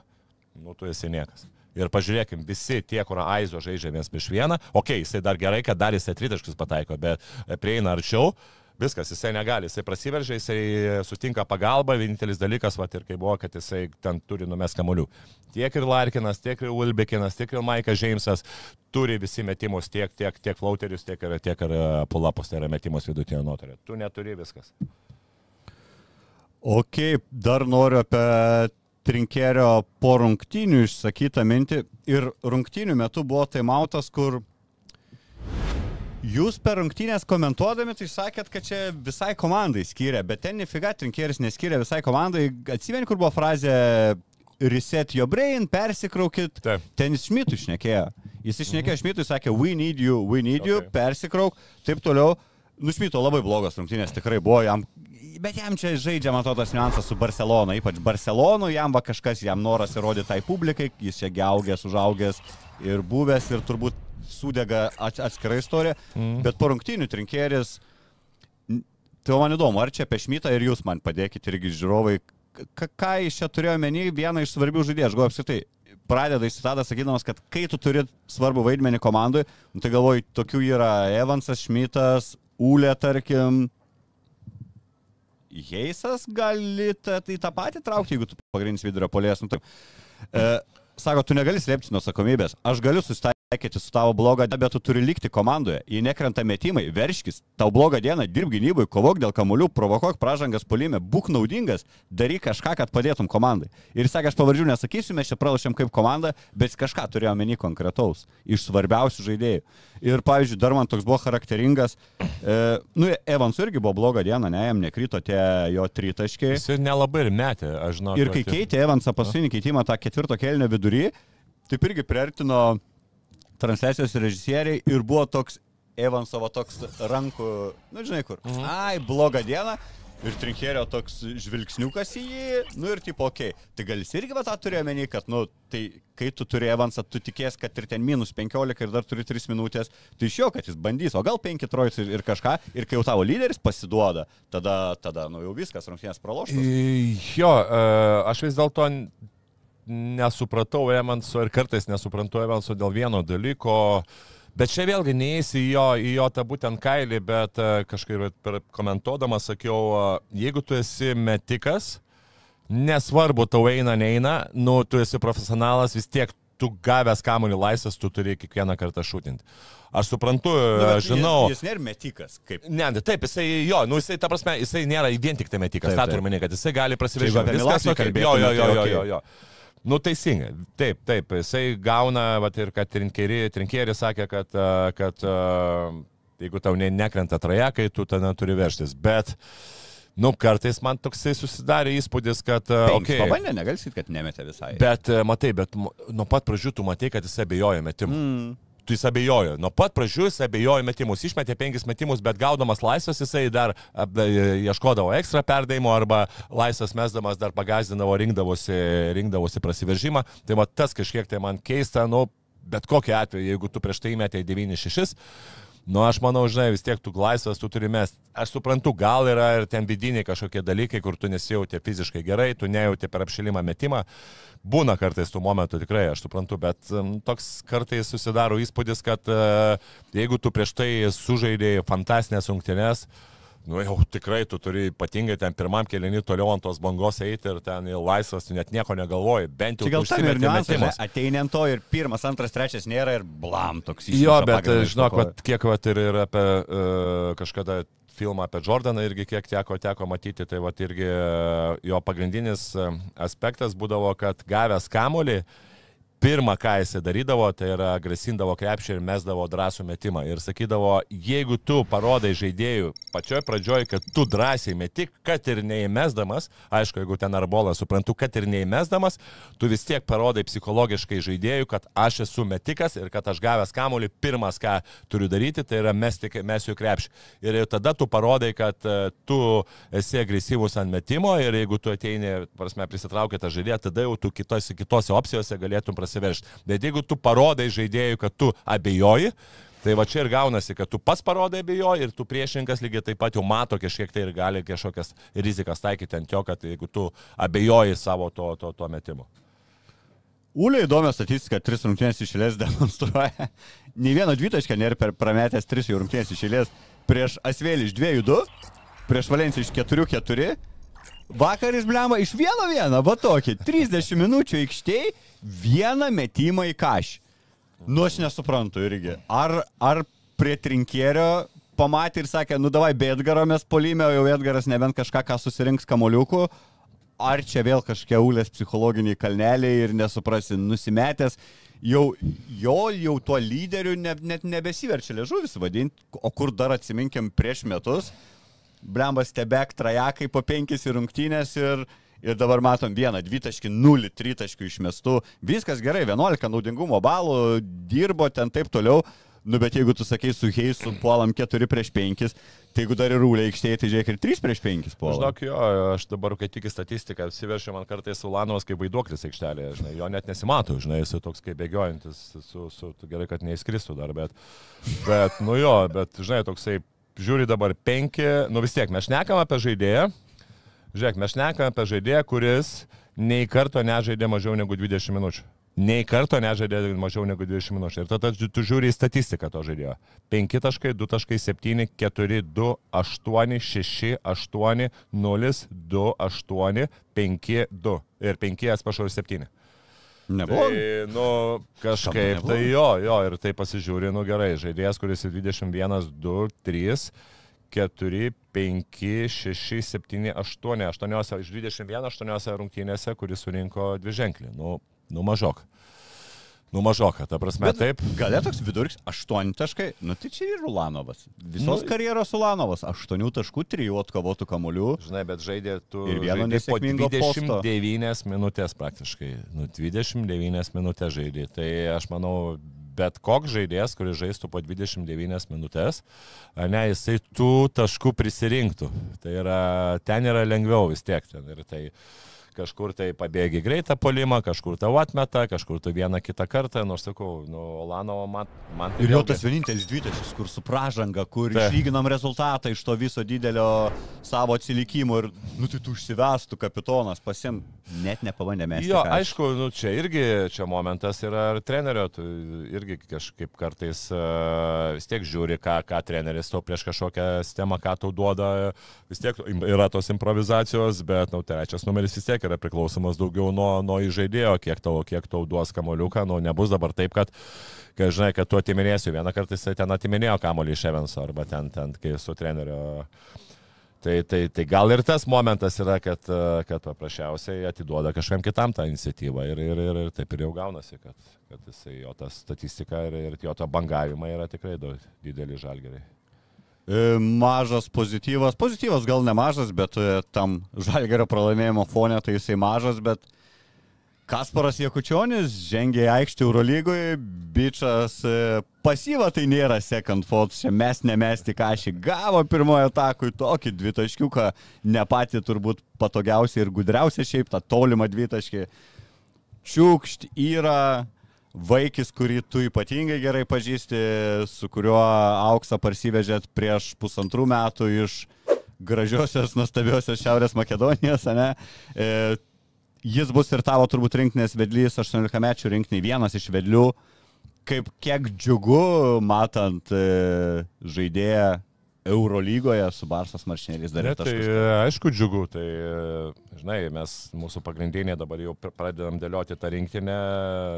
nu tu esi niekas. Ir pažiūrėkim, visi tie, kur Aizo žaidžia vienas prieš vieną, okei, okay, jisai dar gerai, kad dar jisai tritaškus pataiko, bet prieina arčiau, viskas, jisai negali, jisai prasiveržia, jisai sutinka pagalbą, vienintelis dalykas, va ir kai buvo, kad jisai ten turi numes kamuolių. Tiek ir Larkinas, tiek ir Ulbekinas, tiek ir Maikas Džeimsas turi visi metimus, tiek, tiek, tiek flauterius, tiek ir, tiek ir e, pulapus, tai yra metimus vidutinio nuotolio. Tu neturi viskas. Ok, dar noriu apie Trinkerio po rungtynių išsakytą mintį. Ir rungtynių metu buvo taimautas, kur jūs per rungtynės komentuodami tai sakėt, kad čia visai komandai skiria, bet ten nefiga Trinkeris neskiria visai komandai. Atsimeni, kur buvo frazė reset your brain, persikraukit. Taip. Ten jis Šmitui išnekėjo. Jis išnekėjo Šmitui, sakė, we need you, we need you, Okay. persikrauk, taip toliau. Nušmito labai blogos rungtynės, tikrai buvo jam. Bet jam čia žaidžia, man atrodo, tas niuansas su Barcelona, ypač Barcelonu, jam va kažkas, jam noras įrodyti tai publikai, jis čia geaugęs, užaugęs ir buvęs ir turbūt sudega ats- atskira istorija. Mm. Bet po rungtynių trinkėris, tai man įdomu, ar čia apie Šmitą ir jūs man padėkite irgi žiūrovai, ką jis čia turėjo menį, vieną iš svarbių žaidėjų, aš galvoju apskritai. Pradeda įsitadą sakydamas, kad kai tu turi svarbų vaidmenį komandai, nu, tai galvoju, tokių yra Evansas, Šmitas, Ūlė, tarkim, Heisas gali tą, tai tą patį traukti, jeigu tu pagrindinis vidurio polės. Nu, tai, e, sako, tu negali slėpti nuo atsakomybės. Aš galiu susitaikyti su tavo bloga diena, bet tu turi likti komandoje. Jei nekrenta metimai, verškis, tau blogą dieną, dirb gynybai, kovok dėl kamuolių, provokuok pražangas polime, būk naudingas, daryk kažką, kad padėtum komandai. Ir sakė, aš pavardžių nesakysiu, mes čia pralašėm kaip komanda, bet kažką turėjo menį konkretaus, iš svarbiausių žaidėjų. Ir pavyzdžiui, dar man toks buvo charakteringas, e, nu, Evansų irgi buvo bloga diena, ne, jam nekrito tie jo tritaškiai. Jis ir nelabai ir metė, aš žinau. Ir kai keitė Evansą paskutinį keitimą tą ketvirto kelnio vidury, taip irgi priartino transliacijos režisieriai ir buvo toks Evansovo toks rankų, nu žinai kur, mhm. ai, bloga diena. Ir trinkėrio toks žvilgsniukas į jį, nu ir tipo, okei, okay. tai gal jis irgi va tą turėjo menį, kad, nu, tai kai tu turi Evansą, tu tikės, kad ir ten minus 15 ir dar turi 3 minutės, tai iš jo, kad jis bandys, o gal 5 trojus ir, ir kažką, ir kai jau tavo lyderis pasiduoda, tada, tada, nu jau viskas, rungtynės praloštas. Jo, e, aš vis dėlto nesupratau Evanso ir kartais nesuprantu Evanso dėl vieno dalyko. Bet čia vėlgi neįsi į jo, į jo tą būtent kailį, bet e, kažkaip komentuodamas sakiau, e, jeigu tu esi metikas, nesvarbu tau eina, neina, nu, tu esi profesionalas, vis tiek tu gavęs kamuolį laisvas, tu turi kiekvieną kartą šūtinti. Aš suprantu, Nu, bet žinau. Jis, jis nėra metikas, kaip. Ne, tai taip, jisai, jo, nu jisai, ta prasme, jisai nėra vien tik tai metikas, Taip, taip. turiu minėti, kad jisai gali apie Viskas, okei, jo, kalbėtume, jo, jo, tai jo, jo, jo. Nu, teisingai. Taip, taip, jisai gauna, vat, ir kad trinkeri sakė, kad, a, kad a, jeigu tau ne, nekrenta trajekai, tu tada turi verštis. Bet, nu, kartais man toksai susidarė įspūdis, kad, a, Okay. okei, Pabandė, negali sakyti, kad nemetė visai. Bet e, matai, bet nuo pat pradžių tu matai, kad jis abejoja metimu. Mm. Tu jis abejojo. Nuo pat pradžių jis abejojo metimus. Išmetė penkis metimus, bet gaudamas laisvas jisai dar ieškodavo ekstra perdavimo arba laisvas mesdamas dar pagazdindavo, rinkdavosi, rinkdavosi prasiveržimą. Tai va tas kažkiek tai man keista, nu, bet kokiu atveju, jeigu tu prieš tai metė 9-6. Nu, aš manau, žinai, vis tiek tu laisvas, tu turi mest. Aš suprantu, gal yra ir ten vidiniai kažkokie dalykai, kur tu nesijauti fiziškai gerai, tu nejauti per apšilimą metimą. Būna kartais tų momentų tikrai, aš suprantu, bet um, toks kartais susidaro įspūdis, kad uh, jeigu tu prieš tai sužaidėjai fantasinės rungtynės, Nu jau tikrai tu turi ypatingai ten pirmam kelienį toliau ant tos bangos eiti ir ten laisvas, tu net nieko negalvoji, bent jau gal tam ir niuansas, metimus. ateini ant to ir pirmas, antras, trečias nėra ir blam toks iššūkis. Jo, bet žinok, vat, kiek vat, ir, ir apie uh, kažkada filmą apie Jordaną irgi kiek teko, teko matyti, tai vat, irgi uh, jo pagrindinis uh, aspektas būdavo, kad gavęs kamolį, pirmą, ką jisai darydavo, tai yra grasindavo krepšį ir mesdavo drąsų metimą. Ir sakydavo, jeigu tu parodai žaidėjų pačioj pradžioj, kad tu drąsiai metik, kad ir neįmesdamas, aišku, jeigu ten arbolas, suprantu, kad ir neįmesdamas, tu vis tiek parodai psichologiškai žaidėjų, kad aš esu metikas ir kad aš gavęs kamuolį, pirmas, ką turiu daryti, tai yra mesti, mesiu krepšį. Ir tada tu parodai, kad e, tu esi agresyvus ant metimo ir jeigu tu ateini, prasme, prisitraukia tą žaidėją, tada jau tu kitose, kitose opcijose galėtum prasiveršti. Bet jeigu tu parodai žaidėjui, kad tu abejoji, Tai va čia ir gaunasi, kad tu pats parodai abejoji ir tu priešininkas lygiai taip pat jau mato kažkiek tai ir gali kažkokias rizikas taikyti ant jo, kad jeigu tu abejoji savo to, to, to metimu. Ulė įdomią statistiką, tris rungtynės išėlės [LAUGHS] demonstruoja. Nei vieno dvitaškio nėra per prametęs tris jau rungtynės išėlės. Prieš Asvėlį iš 2-2, prieš Valenciją iš 4-4. Vakaris blemba iš 1-1, va tokį. 30 minučių aikštėje, vieną metimą į kažį. Nu aš nesuprantu irgi. Ar, ar prie trinkėrio pamatė ir sakė, nu davai, be Edgaro mes polime, o jau Edgaras nebent kažką, ką susirinks kamoliukų, ar čia vėl kažkokie ulės psichologiniai kalneliai ir nesuprasi, nusimetęs, jau, jo jau tuo lyderiu ne, net nebesiverčia liežuvis vadinti, o kur dar atsiminkim prieš metus, blembas tebek trajakai po penkis į rungtynės ir, ir dabar matom vieną, dvitaškį, nulį, tritaškių išmestų, viskas gerai, 11 naudingumo balų, dirbo ten taip toliau. Nu, bet jeigu tu sakai, su Heisu puolam 4 prieš 5, tai jeigu dar ir rūlė aikštėje, tai žiūrėk ir 3 prieš 5 puolam. Žinok, jo, aš dabar, kai tik į statistiką, apsiveršiu man kartais Ulanovas kaip vaiduoklis aikštelėje, žinai, jo net nesimato, žinai, jis toks kaip bėgiojantis, su, su, gerai, kad neįskristų dar, bet, bet, nu jo, bet, žinai, toksai, žiūri dabar penki, nu vis tiek, mes šnekam apie žaidėją, žiūrėk, mes šnekam apie žaidėją, kuris nei karto nežaidė mažiau negu 20 minučių. Nei karto nežaidė mažiau negu 20 minučių. Ir tada tu žiūri į statistiką to žaidėjo. 5 taškai, 2 taškai, 7, 4, 2, 8, 6, 8, 0, 2, 8, 5, 2. Ir 5, atsiprašau, ir 7. Neblogai. Tai, nu, kažkaip, tai jo, jo, ir tai pasižiūri, nu gerai, žaidėjas, kuris į 21, 2, 3, 4, 5, 6, 7, 8, 8 iš 21, 8 rungtynėse, kuris surinko dvi ženklį. Nu, nu mažok. Nu mažok, ta prasme, Bet, taip. Gal toks vidurkis 8 taškai, nu tai čia ir Ulanovas. Visos Nu, karjeros Ulanovas 8 taškų, 3 atkovotų kamolių. Žinai, bet žaidė tu Ir vieno nesėkmingo posto. 29 minutės praktiškai. Nu, 29 minutės žaidė. Tai aš manau, bet koks žaidėjas, kuris žaistų po 29 minutės, ne, jisai tų taškų prisirinktų. Tai yra, ten yra lengviau vis tiek. Ten, ir tai kažkur tai pabėgi greitą polimą, kažkur tau atmeta, kažkur tu vieną kitą kartą, nors sakau, nu, Olanovo man, man tai Ir vėlgi- tas vienintelis dvitaškis, kur su pražanga, kur Taip. išlyginom rezultatą iš to viso didelio savo atsilikimo ir, nu tai tu užsivestų kapitonas, pasim, net nepabandė mesti. Jo, kašį. aišku, nu, čia irgi čia momentas yra ir trenerio, tu irgi kažkaip kartais uh, vis tiek žiūri, ką, ką treneris tau prieš kažkokią sistemą, ką tau duoda, vis tiek yra tos improvizacijos, bet, na, nu, trečias numeris vis tiek tiek yra priklausomas daugiau nuo, nuo įžaidėjo, kiek tau, kiek tau duos kamoliuką, nu nebus dabar taip, kad, kai žinai, kad tu atiminėsi, vieną kartą jisai ten atiminėjo kamolį iš Evanso arba ten, ten, kai su treneriu. Tai, tai, tai gal ir tas momentas yra, kad, kad paprasčiausiai atiduoda kažkam kitam tą iniciatyvą ir, ir, ir, ir taip ir jau gaunasi, kad, kad jisai, jo ta statistika ir, ir jo to bangavimai yra tikrai daug dideli žalgeriai. E, Mažas pozityvas, pozityvas gal nemažas, bet e, tam žalgerio pralaimėjimo fone tai jisai mažas, bet Kasparas Jekučionis žengė į aikštę Eurolygoje, bičias e, pasyva tai nėra second fault, čia mes nemesti kažį, gavo pirmojo atakui tokį dvitaškiuką, ne pati turbūt patogiausia ir gudriausia šiaip, tą tolimą dvitaškį. Čiūkšt yra vaikis, kurį tu ypatingai gerai pažįsti, su kuriuo auksą parsivežėt prieš pusantrų metų iš gražiosios, nuostabiosios Šiaurės Makedonijos, ne? E, jis bus ir tavo turbūt rinktinės vedlys, 18 mečių rinktinė, vienas iš vedlių. Kaip kiek džiugu, matant e, žaidėją Eurolygoje su Barsas Maršinėlis dar ir tai taškus. aišku džiugu, tai žinai, mes mūsų pagrindinė dabar jau pradedam dėlioti tą rinktinę,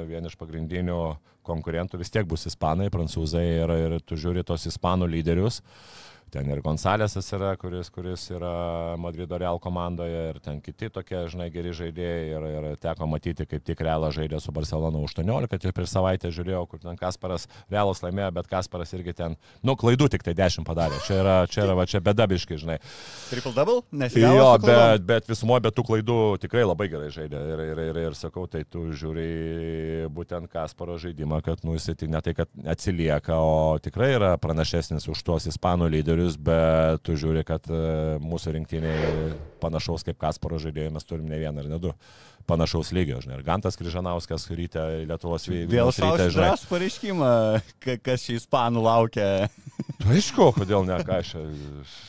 vien iš pagrindinių konkurentų vis tiek bus ispanai, prancūzai ir, ir tu žiūri tos ispanų lyderius. Ten ir Gonsalesas yra, kuris, kuris yra Madrido Real komandoje, ir ten kiti tokie, žinai, geri žaidėjai. Ir, ir teko matyti, kaip tik Realą žaidė su Barcelona 18, ir prieš savaitę žiūrėjau, kur ten Kasparas Realas laimėjo, bet Kasparas irgi ten, nu, klaidų tik tai 10 padarė. Čia yra, čia yra, va, čia bedabiškai, žinai. Triple double? Nes Jo, bet, bet visumoje, bet tų klaidų tikrai labai gerai žaidė. Ir, ir, ir, ir sakau, tai tu žiūri būtent Kasparo žaidimą, kad, nu, jis tai ne tai, kad atsilieka, o tikrai yra pranašesnis už tuos ispanų lyderius žaidėjus, bet tu žiūri, kad e, mūsų rinktiniai panašaus kaip Kasparo žaidėjai mes turim ne vieną ar ne du panašaus lygio, žinai. Ir Gantas Kryžanauskas ryte Lietuvos Vėl ryte, žinai. Vėl pareiškimą, kas šį ispanų laukia. Aišku, kodėl ne, ką aš.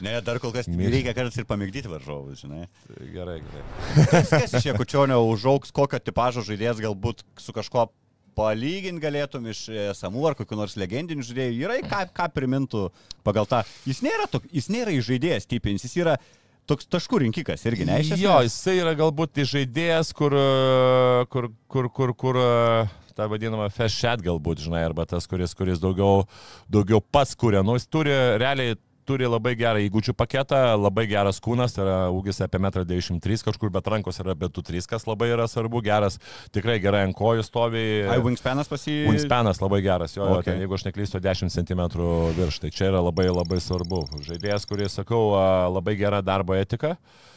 Ne, dar kol kas Mir- reikia kartais ir pamėgdyti varžovus, žinai. Gerai, gerai. Kas, kas iš Jekučionio užauks, kokio tipažo žaidėjas galbūt su kažkuo palyginti galėtum iš samų ar kokiu nors legendiniu žaidėju. Yra ką, ką primintų pagal tą. Jis nėra, tok, jis nėra žaidėjas tipinis, jis yra toks taškų rinkikas irgi, ne? iš Jo, jisai yra galbūt žaidėjas, kur, kur, kur, kur, kur tą vadinamą fast chat galbūt, žinai, arba tas, kuris, kuris daugiau, daugiau pats kūrė. Nu, jis turi realiai turi labai gerą įgūdžių paketą, labai geras kūnas, tai yra ūgis apie 1,93 m kažkur, bet rankos yra apie 2,3, kas labai yra svarbu, geras, tikrai gerai ant kojų stovi. Ai, wingspanas pasi... Wingspanas labai geras, jo, okay. Ten, jeigu aš neklystu, 10 cm virš, tai čia yra labai labai svarbu. Žaidėjas, kuris, sakau, labai gera darbo etika. E,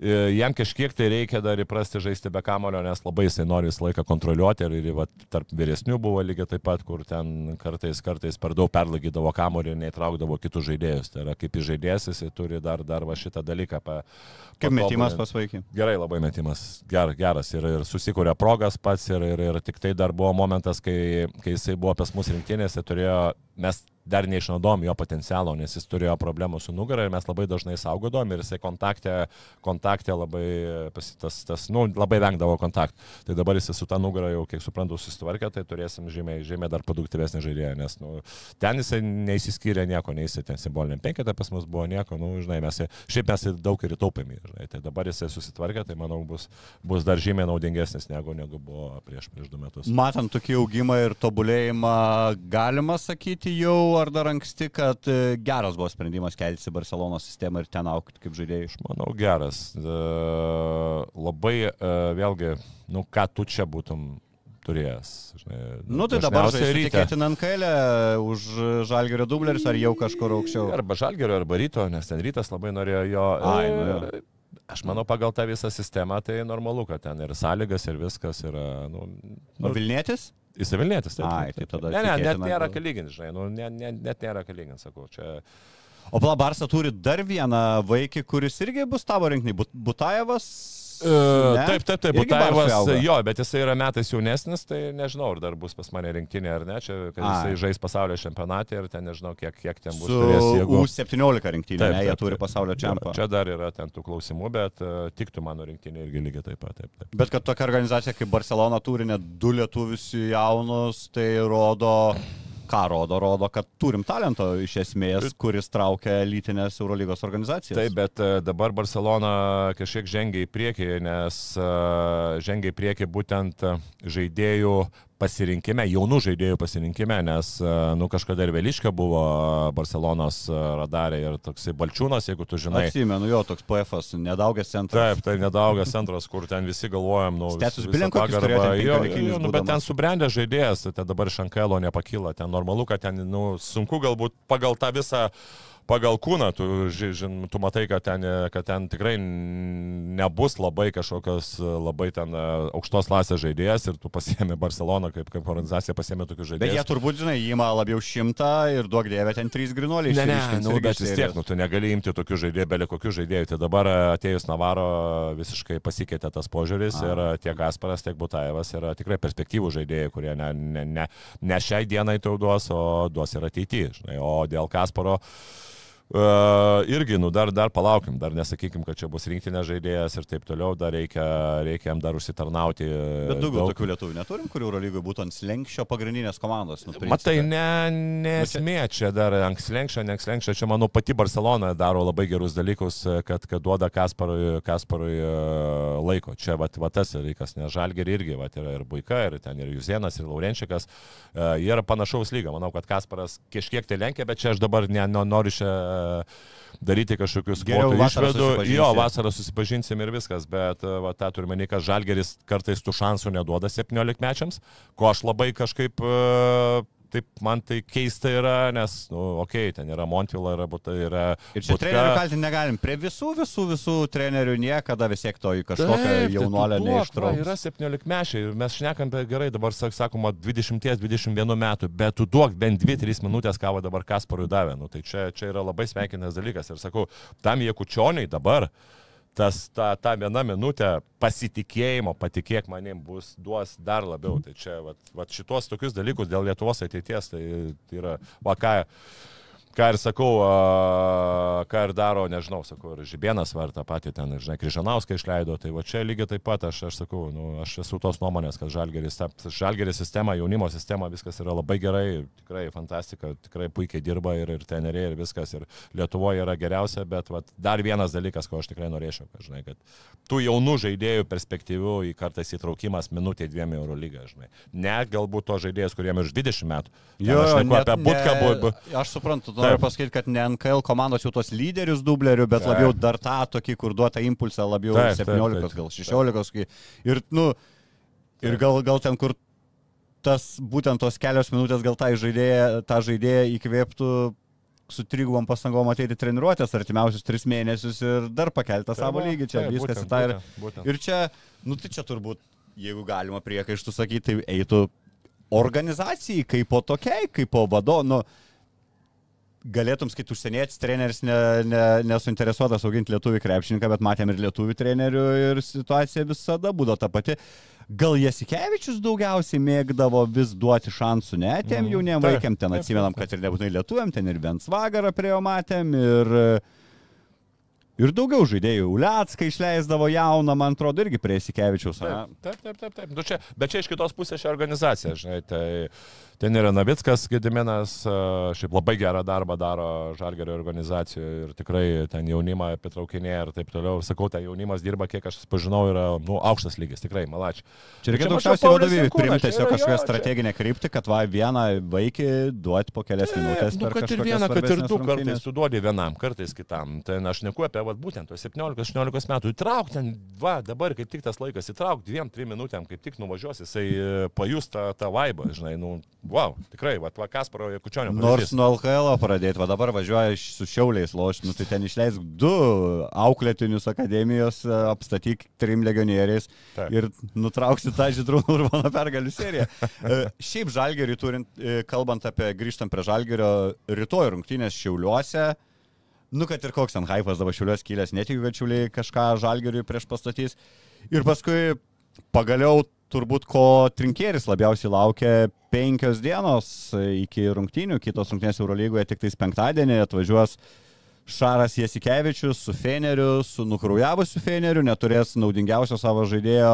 Jam kažkiek tai reikia dar įprasti žaisti be kamulio, nes labai jisai nori visą laiką kontroliuoti ir, ir va, tarp vyresnių buvo lygiai taip pat, kur ten kartais, kartais per daug perlagydavo kamulį ir neįtraukdavo kitus žaidėjus. Tai yra kaip žaidėjas jisai turi dar, dar va šitą dalyką. Pa, Kaip metimas pas vaikį. Gerai, labai metimas. Ger, geras ir, ir susikūrė progas pats ir, ir, ir tik tai dar buvo momentas, kai, kai jisai buvo pas mus rinktinėse, turėjo, mes dar neišnaudom jo potencialo, nes jis turėjo problemų su nugara ir mes labai dažnai saugodom ir jisai kontakte, kontakte labai, tas, tas, nu, labai vengdavo kontaktų. Tai dabar jisai su ta nugara jau, kiek suprantu, susitvarkė, tai turėsim žymiai, žymiai dar produktyvesnį žaidėją, nes nu, ten jisai neįsiskyrė nieko, jisai ten simboliniam penketą pas mus buvo nieko, nu, žinai, mes, šiaip mes daug ir įtaupėm, jį, žinai, tai dabar jisai susitvarkė, tai manau bus, bus dar žymiai naudingesnis negu, negu buvo prieš, prieš du metus. Matant tokį augimą ir tobulėjimą, galima sakyti jau, ar dar anksti, kad e, geras buvo sprendimas keltis į Barcelonos sistemą ir ten aukti kaip žaidėjai. Manau, geras. E, Labai, e, vėlgi, nu, ką tu čia būtum turėjęs. Žinai, Nu tai dabar tikėtina NKL už Žalgerio dubleris ar jau kažkur aukščiau. Arba žalgerio, arba ryto, nes ten rytas labai norėjo jo. Ai, nu jo. E, Aš manau, pagal tą visą sistemą tai normalu, kad ten ir sąlygas, ir viskas yra. Nu, nu, Vilnietis? Jis Vilnietis, taip. Ai, tai tada Ne, ne, net nėra ką lyginti, žinai, nu, ne, ne, net nėra ką lyginti, sakau. Čia... O Pla Barsa turi dar vieną vaikį, kuris irgi bus tavo rinkiniai. But- Butajevas? E, Ne? Taip, taip, taip, Butavas, auga? jo, bet jisai yra metais jaunesnis, tai nežinau, ar dar bus pas mane rinktinė ar ne, čia, kad Ai. jisai žais pasaulio čempionatė ir ten nežinau, kiek, kiek ten bus turės jėgų. U17 rinktinė, Taip, ne, jie taip, turi pasaulio čempionatą. Čia dar yra ten tų klausimų, bet uh, tiktų mano rinktinė irgi lygiai taip pat. Taip, taip. Bet kad tokia organizacija kaip Barcelona turi net du lietuvius jaunus, tai rodo, ką rodo? Rodo, kad turim talento iš esmės, kuris traukia lytinės Eurolygos organizacijas. Taip, bet e, dabar Barcelona kažkiek žengia į priekį, nes e, žengia į priekį būtent e, žaidėjų pasirinkime, jaunų žaidėjų pasirinkime, nes, e, nu, kažkada ir Veliška buvo Barcelonos e, radarė ir toksai Balčiūnas, jeigu tu žinai. Atsimenu, jo, toks PF'as, nedaugas centras. Taip, tai nedaugas centras, kur ten visi galvojam, nu, Stetus jo, nu, bet ten subrendęs žaidėjas, tai dabar iš Ankelo nepakyla, ten normalu, kad ten, nu, sunku galbūt pagal tą visą pagal kūną, tu, ži- žin, tu matai, kad ten, kad ten tikrai nebus labai kažkokios labai ten e, aukštos klasės žaidėjas ir tu pasiemi Barceloną kaip, kaip organizacija, pasiemi tokius Bet jie žaidėjus. turbūt, žinai, įma labiau šimtą ir duok dievę ten trys grinuoliai. Ne, ne, nu, bet vis tiek, nu, tu negali imti tokių žaidėjų, belė kokių žaidėjų. Tai dabar e, atėjus Navaro visiškai pasikeitė tas požiūris A. ir e, tiek Gasparas, tiek Butaevas yra tikrai perspektyvų žaidėjai, kurie ne, ne, ne, ne šiai dienai tau duos, o duos ir ateityje. O dėl Kasparo Uh, irgi, nu, dar, dar palaukim, dar nesakykim, kad čia bus rinktinė žaidėjas ir taip toliau, dar reikia, reikia jam dar užsitarnauti. Bet daugiau daug. tokių lietuvių neturim, kurių Eurolygoje būtų ant slenkščio pagrindinės komandos. Nu, Matai, ne, nesmė čia dar ankslenkščio, neankslenkščio, čia manau pati Barcelona daro labai gerus dalykus, kad, kad duoda Kasparui, Kasparui e, laiko. Čia va, va tas dalykas, nes Žalgerį irgi va, yra ir Buika, ir ten ir Jusienas, ir Laurenčiakas. E, Jie yra panašaus lygio. Manau, kad Kasparas kažkiek tai lenkia, bet čia aš dabar ne, noriu čia e, daryti kažkokius Geriau išvedų. Jo, vasarą susipažinsim ir viskas, bet e, va, tą turime, kad Žalgeris kartais tų šansų neduoda 17 mečiams, ko aš labai kažkaip e, taip man tai keista yra, nes, nu, okei, okay, ten yra Montvila, yra Buta, yra... Ir čia Butka. trenerių kaltinti negalim. Prie visų, visų, visų trenerių niekada vis tiek to į kažkokią Taip, jaunuolę tai neištrauks. Yra 17 mečiai ir mes šnekam gerai, dabar sak- sakoma 20-21 metų, bet tu duok bent 2-3 minutės, ką dabar Kasparui davė. Nu, tai čia, čia yra labai sveikinas dalykas. Ir sakau, tam jie kučioniai dabar tas, ta, ta viena minutė pasitikėjimo, patikėk manim, bus, duos dar labiau. Tai čia, va, va šitos tokius dalykus dėl Lietuvos ateities, tai, tai yra, va ką, ką ir sakau, a, ką ir daro, nežinau, sakau, ir Žibienas var tą patį ten, žinai, Kryžanauską išleido, tai va čia lygiai taip pat aš, aš sakau, nu, aš esu tos nuomonės, kad Žalgeris, Žalgeris sistema, jaunimo sistema, viskas yra labai gerai, tikrai fantastika, tikrai puikiai dirba ir, ir teneriai, ir viskas, ir Lietuvoje yra geriausia, bet va, dar vienas dalykas, ko aš tikrai norėčiau, kad, žinai, kad tų jaunų žaidėjų perspektyvių į kartais įtraukimas minutė dviem euro lygą, žinai. Ne galbūt to žaidėjas, kuriem už 20 metų. Ten aš net apie Butką, ne- bu, bu, Aš suprantu, tu noriu Taip. pasakyti, kad ne NKL komandos jau tos lyderius dublerių, bet Taip. labiau dar tą tokį, kur duota impulsą labiau Taip, taip, 17, taip. gal 16. kai- Ir, nu, ir gal, gal ten, kur tas būtent tos kelios minutės gal tą žaidėją, tą žaidėją įkvėptų su trigubom pastangom ateiti treniruotės artimiausius tris mėnesius ir dar pakeltą savo lygį. Čia Taip, viskas į tą ir, būtent, ir čia, nu tai čia turbūt, jeigu galima priekaištų sakyti, tai eitų organizacijai kaip po tokiai, kaip po vadovo. Nu, galėtum skaityti užsienietis treneris ne, ne, nesuinteresuotas auginti lietuvių krepšininką, bet matėm ir lietuvių trenerių ir situacija visada būdavo ta pati. Gal Jasikevičius daugiausiai mėgdavo vis duoti šansų, ne, tiem Mhm. jauniem Taip, vaikiam, ten taip, atsimenam, taip, kad ir nebūtinai lietuviam, ten ir Vensvagarą prie jo matėm, ir, ir daugiau žaidėjų. Uliackai išleisdavo jauną, man atrodo, irgi prie Jasikevičiaus. a? Taip, taip, taip. taip. Nu, čia, bet čia iš kitos pusės ši organizacija, žinai, tai ten yra Navickas, Gediminas, a, šiaip labai gerą darbą daro Žalgerio organizacijoje ir tikrai ten jaunimą pritraukinėja ir taip toliau. Sakau, tai jaunimas dirba, kiek aš pažinau, yra nu, aukštas lygis, tikrai, malačiai. Čia reikėtų aukščiausiai vadovybei priimti tiesiog kažkokią strateginę kryptį, kad va vieną vaikį duoti po kelias minutės. Nu, kad ir vieną, kad ir du kartais rungtynes. tu duodi vienam, kartais kitam. Tai aš neku apie vat, būtent tos 17-18 metų. Įtrauk ten, va, dabar kaip tik tas laikas, įtrauk dviem, trim minutėm, kaip tik nuvažiuos, jisai e, pajus tą, tą vaibą, žinai, nu, wow, tikrai, va, va Kasparo Kučionio. Nors nuo LKL pradėti, va dabar važiuoja su šiauliais loš, nu tai ten išleisk du auklėtinius akademijos, e, apstatyk trim legionieriais Taip. ir nutrauksi tą žydrūnų [LAUGHS] urbaną pergalių seriją. E, Šiaip žalgerį turint, e, kalbant apie grįžtant prie žalgerio, rytoj rungtynės šiauliuose. Nu, kad ir koks ten hypas dabar šiuliuos kilęs, netikiu, kad šiuliai kažką žalgeriui prieš pastatys. Ir paskui pagaliau turbūt ko trinkėris labiausiai laukia penkios dienos iki rungtynių, kitos rungtynės Eurolygoje tik tais penktadienį atvažiuos Šaras Jasikevičius su Feneriu, su nukraujavusiu Feneriu, neturės naudingiausio savo žaidėjo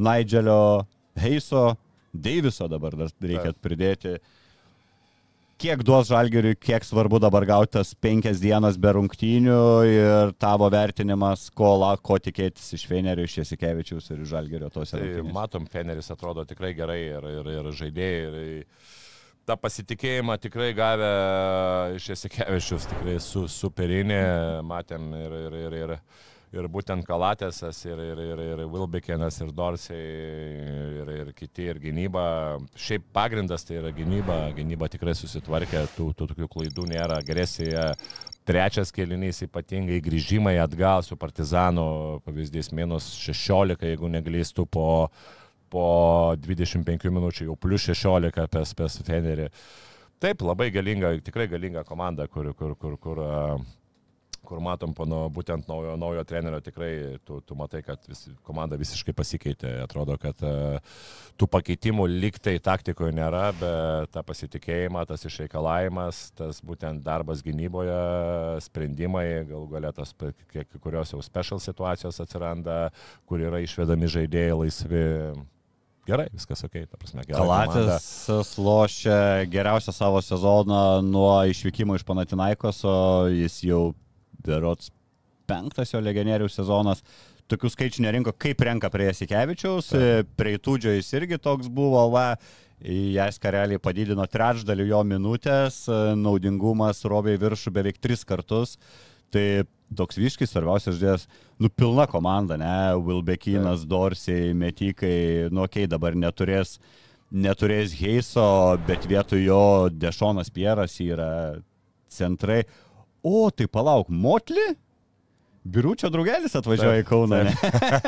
Nigelio Heiso, Deiviso dabar dar reikia pridėti. Kiek duos žalgeriui, kiek svarbu dabar gauti tas penkias dienas be rungtynių ir tavo vertinimas, ko, la, ko tikėtis iš Fenerio, iš Jasikevičiaus ir iš žalgerio tos Tai rungtynės. matom, Feneris atrodo tikrai gerai ir, ir, ir žaidėjai. Ir, tą pasitikėjimą tikrai gavę iš Jasikevičius, tikrai su, superinė, matėm ir, ir, ir, ir, ir būtent Kalatėsas, ir, ir, ir, ir Wilbekinas, ir Dorsiai, ir, ir kiti, ir gynyba. Šiaip pagrindas tai yra gynyba, gynyba tikrai susitvarkė, tų, tų tokių klaidų nėra, agresija. Trečias kelinys ypatingai grįžimai atgal su Partizanu, pavyzdys minus 16, jeigu neglystų po, po 25 minučių, jau plus 16 pes, pes Fenerį. Taip, labai galinga, tikrai galinga komanda, kur, kur, kur, kur, a, kur matom po nu, būtent naujo, naujo trenerio tikrai, tu, tu matai, kad vis, komanda visiškai pasikeitė. Atrodo, kad a, tų pakeitimų liktai taktikoje nėra, bet tą pasitikėjimą, tas išreikalavimas, tas būtent darbas gynyboje, sprendimai, galų galę tas kiek kurios jau special situacijos atsiranda, kur yra išvedami žaidėjai laisvi. Gerai, viskas ok, ta prasme, gerai. Kalatės lošia geriausią savo sezoną nuo išvykimo iš Panatinaikos, o jis jau berots penktas jo legionierių sezonas. Tokių skaičių nerinko, kaip renka prie Jasikevičiaus, prie Tūdžio jis irgi toks buvo, va, jas kareliai padidino trečdalių jo minutės, naudingumas rovė į viršų beveik tris kartus. Tai toks viškis, svarbiausias žodis, nu pilna komanda, ne, Wilbekinas, Dorsiai, Metikai, nu okei, okay, dabar neturės, neturės Heiso, bet vietoj jo Dešonas Pieras yra centrai. O, tai palauk, Motli? Biručio draugelis atvažiuoja į Kauną.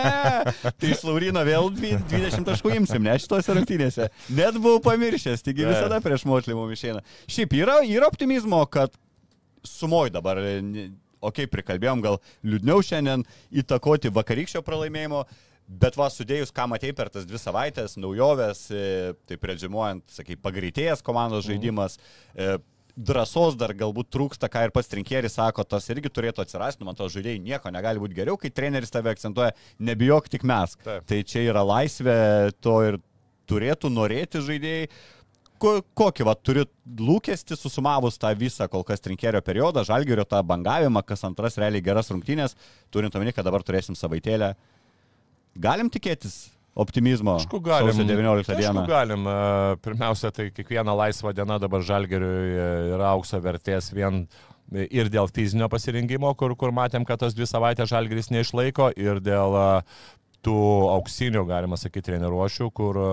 [LAUGHS] tai iš Laurino vėl dvi- 20 taškų imsim, ne šitose rungtynėse. Net buvau pamiršęs, taigi Taip. visada prieš Motlį mums išeina. Šiaip yra, yra optimizmo, kad sumoj dabar, okei, okay, prikalbėjom, gal liūdniau šiandien įtakoti vakarykščio pralaimėjimo, bet va, sudėjus, ką matėjai per tas dvi savaitės, naujovės, e, tai predžimuojant, sakai, pagreitėjęs komandos žaidimas, e, drąsos dar galbūt trūksta, ką ir pats trinkėris sako, tas irgi turėtų atsirasti, nu, man to žaidėjai nieko negali būti geriau, kai treneris tave akcentuoja, nebijok tik mes. Taip. Tai čia yra laisvė, to ir turėtų norėti žaidėjai. Ko, kokį va turit lūkesti susumavus tą visą kol kas trinkerio periodą, žalgerio tą bangavimą, kas antras realiai geras rungtynės, turint omeny, kad dabar turėsim savaitėlę. Galim tikėtis optimizmo. Aišku, galim. Sausio 19 Aišku, dieną. galim. E, Pirmiausia, tai kiekviena laisva diena dabar žalgeriui e, yra aukso vertės vien ir dėl fizinio pasirinkimo, kur, kur matėm, kad tos dvi savaitės žalgeris neišlaiko, ir dėl e, tų auksinių, galima sakyti, treniruošių, kur e,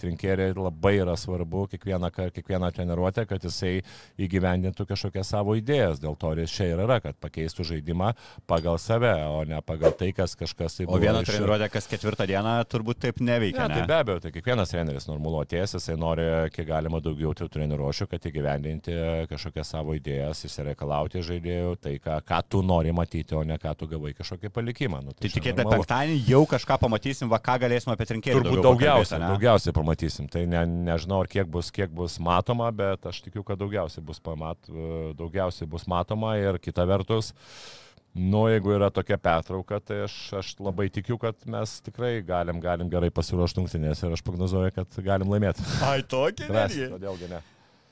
trinkeriai labai yra svarbu kiekvieną, kiekvieną treniruotę, kad jisai įgyvendintų kažkokias savo idėjas. Dėl to ir čia ir yra, kad pakeistų žaidimą pagal save, o ne pagal tai, kas kažkas tai O vieną iš- treniruotę kas ketvirtą dieną turbūt taip neveikia. Ne, Ne, tai be abejo, tai kiekvienas treneris normalu atėjęs, jisai nori kiek galima daugiau tų treniruošių, kad įgyvendinti kažkokias savo idėjas, įsireikalauti žaidėjų, tai ką, ką tu nori matyti, o ne ką tu gavai kažkokį palikimą. Nu, Tai čia tikėtina penktadienį jau kažką pamatysim, va ką galėsim apie trinkėją. Turbūt daugiausiai, daugiausiai pamatysim. Tai ne, nežinau, ar kiek bus, kiek bus matoma, bet aš tikiu, kad daugiausiai bus, pamat, daugiausiai bus matoma ir kita vertus. Nu, jeigu yra tokia pertrauka, tai aš, aš labai tikiu, kad mes tikrai galim, galim gerai pasiruošti rungtynės ir aš prognozuoju, kad galim laimėti. Ai, tokį Kodėlgi ne?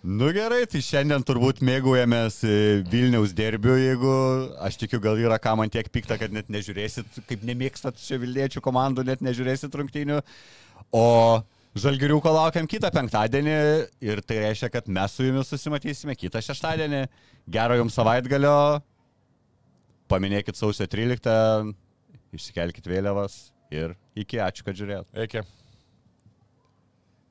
Nu gerai, tai šiandien turbūt mėgaujamės e, Vilniaus derbiu, jeigu aš tikiu, gal yra ką man tiek pikta, kad net nežiūrėsit, kaip nemėgstat čia Vilniečių komandų, net nežiūrėsit rungtynių. O Žalgiriuko laukiam kitą penktadienį ir tai reiškia, kad mes su jumis susimatysime kitą šeštadienį. Gero jums savaitgalio, paminėkit sausio 13, išsikelkit vėliavas ir iki, ačiū, kad žiūrėjot. Iki.